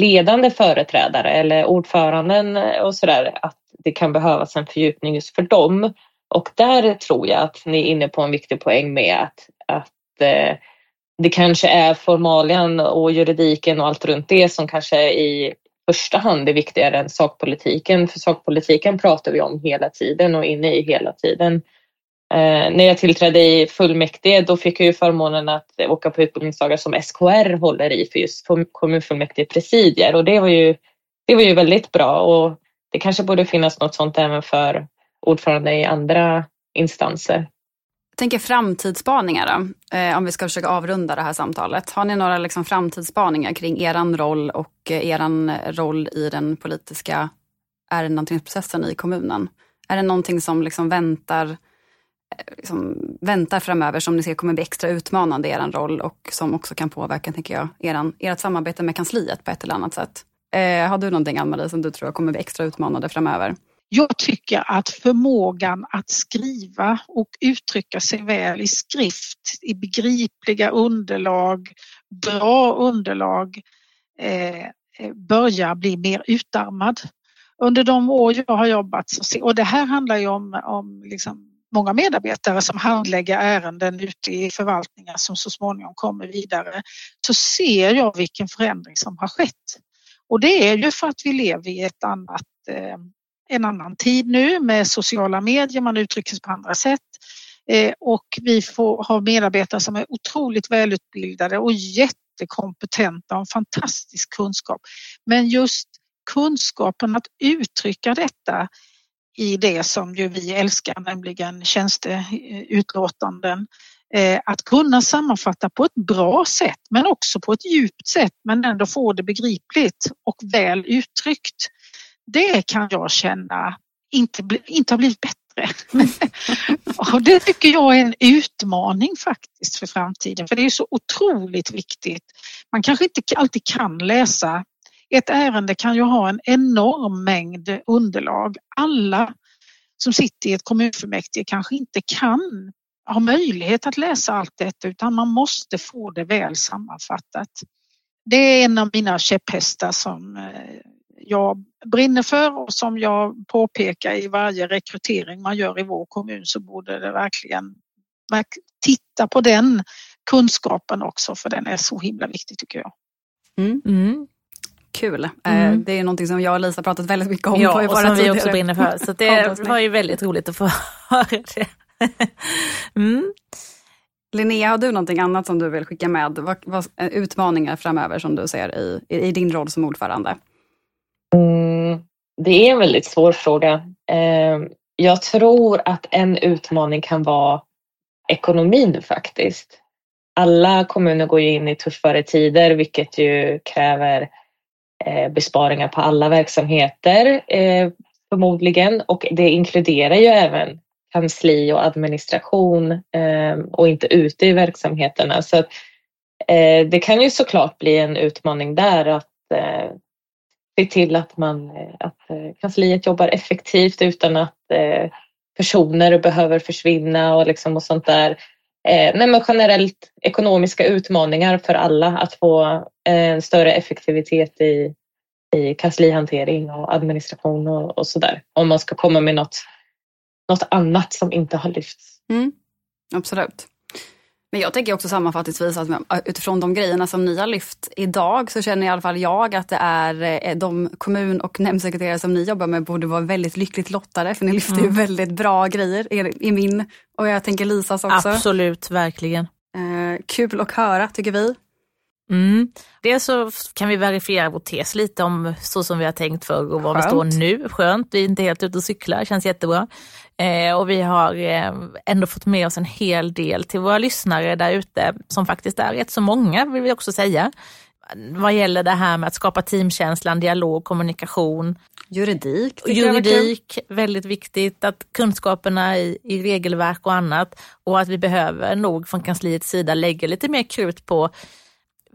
ledande företrädare eller ordföranden och sådär, att det kan behövas en fördjupning just för dem. Och där tror jag att ni är inne på en viktig poäng med att, att eh, det kanske är formalian och juridiken och allt runt det som kanske i första hand är viktigare än sakpolitiken. För sakpolitiken pratar vi om hela tiden och inne i hela tiden. Eh, när jag tillträdde i fullmäktige då fick jag ju förmånen att åka på utbildningsdagar som SKR håller i för just kommunfullmäktige presidier och det var ju, det var ju väldigt bra och det kanske borde finnas något sånt även för ordförande i andra instanser.
Jag tänker framtidsspaningar då, eh, om vi ska försöka avrunda det här samtalet. Har ni några liksom framtidsspaningar kring er roll och eh, eran er roll i den politiska ärendehanteringsprocessen i kommunen? Är det någonting som liksom väntar liksom, väntar framöver som ni ser kommer bli extra utmanande i er roll och som också kan påverka, tänker jag, eran, ert samarbete med kansliet på ett eller annat sätt. Eh, har du någonting, Ann-Marie, som du tror kommer bli extra utmanande framöver?
Jag tycker att förmågan att skriva och uttrycka sig väl i skrift, i begripliga underlag, bra underlag, eh, eh börjar bli mer utarmad. Under de år jag har jobbat, och det här handlar ju om, om liksom många medarbetare som handlägger ärenden ute i förvaltningar som så småningom kommer vidare så ser jag vilken förändring som har skett. Och det är ju för att vi lever i ett annat, eh, en annan tid nu med sociala medier, man uttrycker sig på andra sätt eh, och vi får ha medarbetare som är otroligt välutbildade och jättekompetenta och fantastisk kunskap. Men just kunskapen att uttrycka detta i det som ju vi älskar, nämligen tjänsteutlåtanden. Eh, att kunna sammanfatta på ett bra sätt men också på ett djupt sätt men ändå få det begripligt och väl uttryckt. Det kan jag känna inte, inte har blivit bättre. (laughs) och det tycker jag är en utmaning faktiskt för framtiden för det är så otroligt viktigt. Man kanske inte alltid kan läsa ett ärende kan ju ha en enorm mängd underlag. Alla som sitter i ett kommunfullmäktige kanske inte kan ha möjlighet att läsa allt detta utan man måste få det väl sammanfattat. Det är en av mina käpphästar som eh, jag brinner för och som jag påpekar i varje rekrytering man gör i vår kommun så borde det verkligen titta på den kunskapen också för den är så himla viktig tycker jag.
Mm.
Mm.
Kul. Eh,
Mm.
Det är någonting som jag och Lisa pratat väldigt mycket om.
Ja,
på
och
våra
som vi
tidigare
också brinner för. Så det (laughs) var ju väldigt roligt att få (laughs) höra det. Mm.
Linnea, har du någonting annat som du vill skicka med? Vad, vad, eh, utmaningar framöver som du ser i, i, i din roll som ordförande?
Mm, det är en väldigt svår fråga. Eh, jag tror att en utmaning kan vara ekonomin faktiskt. Alla kommuner går ju in i tuffare tider vilket ju kräver eh, Eh, besparingar på alla verksamheter eh, förmodligen och det inkluderar ju även kansli och administration eh, och inte ute i verksamheterna. Så att, det kan ju såklart bli en utmaning där att se till att, man, att kansliet jobbar effektivt utan att personer behöver försvinna och, liksom och sånt där. Eh, nej men generellt ekonomiska utmaningar för alla att få eh, en större effektivitet i, i kanslihantering och administration och, och sådär. Om man ska komma med något, något annat som inte har lyfts.
Mm, absolut. Men jag tänker också sammanfattningsvis att med- utifrån de grejerna som ni har lyft idag så känner i alla fall jag att det är eh, de kommun och nämndsekreterare som ni jobbar med borde vara väldigt lyckligt lottade för ni lyfter ju
Mm.
väldigt bra grejer i, min och jag tänker Lisas också.
Absolut, verkligen.
Eh, kul att höra tycker vi.
Mm. Dels så kan vi verifiera vår tes lite om så som vi har tänkt för och var vi står nu. Skönt, vi är inte helt ute och cyklar, känns jättebra. Eh, och vi har eh, ändå fått med oss en hel del till våra lyssnare där ute, som faktiskt är rätt så många vill vi också säga. Vad gäller det här med att skapa teamkänslan, dialog, kommunikation,
Juridik
juridik, väldigt viktigt, att kunskaperna i, i regelverk och annat och att vi behöver nog från kansliets sida lägga lite mer krut på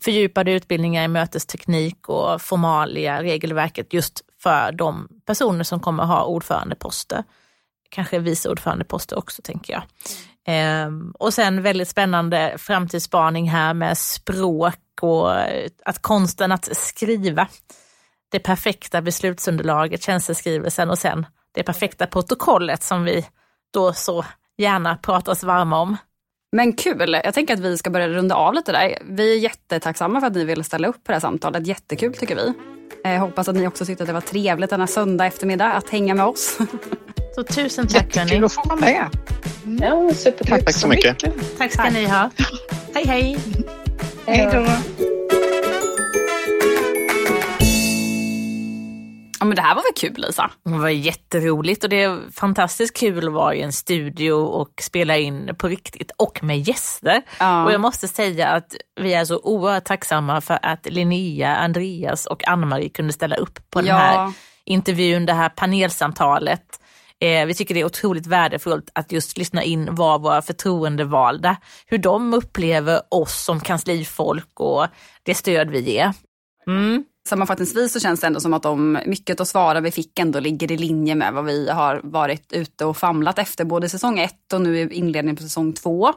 fördjupade utbildningar i mötesteknik och formalia, regelverket just för de personer som kommer ha ordförandeposter. Kanske vice ordförandeposter också tänker jag. Ehm, och sen väldigt spännande framtidsspaning här med språk och eh, att konsten att skriva det perfekta beslutsunderlaget, tjänsteskrivelsen och sen det perfekta protokollet som vi då så gärna pratar oss varma om.
Men kul, jag tänker att vi ska börja runda av lite där. Vi är jättetacksamma för att ni ville ställa upp på det här samtalet. Jättekul tycker vi. Jag hoppas att ni också tyckte att det var trevligt denna söndag eftermiddag att hänga med oss. (laughs)
Så tusen tack
Jättekul
hörni.
att få vara med.
Ja, supertack.
Tack så mycket.
Tack ska ni ha. Hej hej.
Hej då.
Ja men det här var väl kul Lisa?
Det var jätteroligt och det är fantastiskt kul att vara i en studio och spela in på riktigt och med gäster.
Ja.
Och jag måste säga att vi är så oerhört tacksamma för att Linnea, Andreas och Ann-Marie kunde ställa upp på den
Ja.
här intervjun, det här panelsamtalet. Eh, vi tycker det är otroligt värdefullt att just lyssna in vad våra förtroendevalda, hur de upplever oss som kanslifolk och det stöd vi ger. Mm.
Sammanfattningsvis så känns det ändå som att de, mycket av svaren vi fick ändå ligger i linje med vad vi har varit ute och famlat efter både säsong ett och nu i inledningen på säsong två.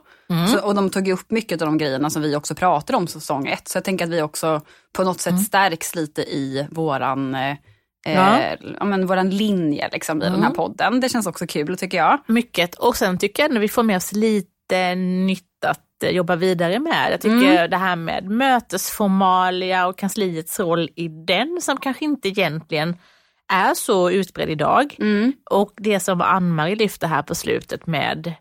Så, och de tog upp mycket av de grejerna som vi också pratade om säsong ett. Så jag tänker att vi också på något sätt stärks lite i våran, eh,
Ja.
eh, ja, men våran linje liksom, i den här podden. Det känns också kul tycker jag.
Mycket. Och sen tycker jag ändå vi får med oss lite nytt att eh, jobba vidare med. Jag tycker det här med mötesformalia och kansliets roll i den som kanske inte egentligen är så utbredd idag. Och det som Ann-Marie lyfte här på slutet med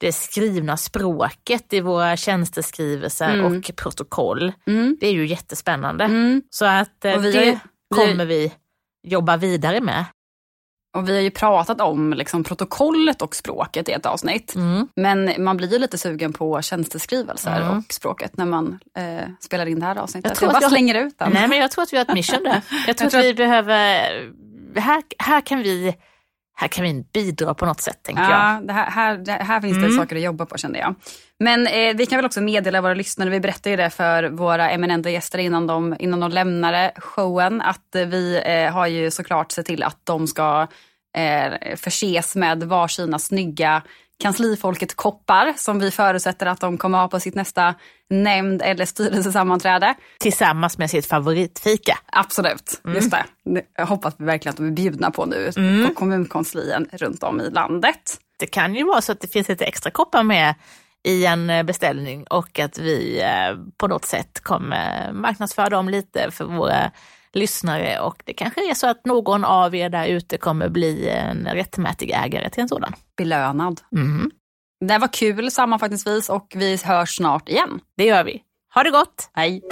det skrivna språket i våra tjänsteskrivelser
Mm.
och protokoll.
Mm.
Det är ju jättespännande.
Mm.
Så att eh,
Och vi
det kommer vi jobba vidare med.
Och vi har ju pratat om liksom, protokollet och språket i ett avsnitt.
Mm.
Men man blir ju lite sugen på tjänsteskrivelser
Mm.
och språket när man eh, spelar in det här avsnittet.
Jag tror
jag
att
bara
jag-
slänger ut den.
Nej men jag tror att vi har ett mission där. (laughs) Jag tror
Jag tror
att vi behöver, här, här kan vi här kan vi bidra på något sätt tänker jag.
Ja, det här, här, det här finns det
Mm.
saker att jobba på kände jag. Men eh, vi kan väl också meddela våra lyssnare, vi berättade ju det för våra eminenta gäster innan de, innan de lämnade showen, att vi eh, har ju såklart sett till att de ska eh, förses med varsina snygga kanslifolket-koppar som vi förutsätter att de kommer ha på sitt nästa nämnd eller styrelsesammanträde.
Tillsammans med sitt favoritfika.
Absolut,
Mm.
just det. Jag hoppas verkligen att de är bjudna på nu på kommunkonslien runt om i landet.
Det kan ju vara så att det finns lite extra koppar med i en beställning och att vi på något sätt kommer marknadsföra dem lite för våra lyssnare och det kanske är så att någon av er där ute kommer bli en rättmätig ägare till en sådan.
Belönad.
Mm.
Det var kul sammanfattningsvis och vi hörs snart igen.
Det gör vi. Ha det gott!
Hej!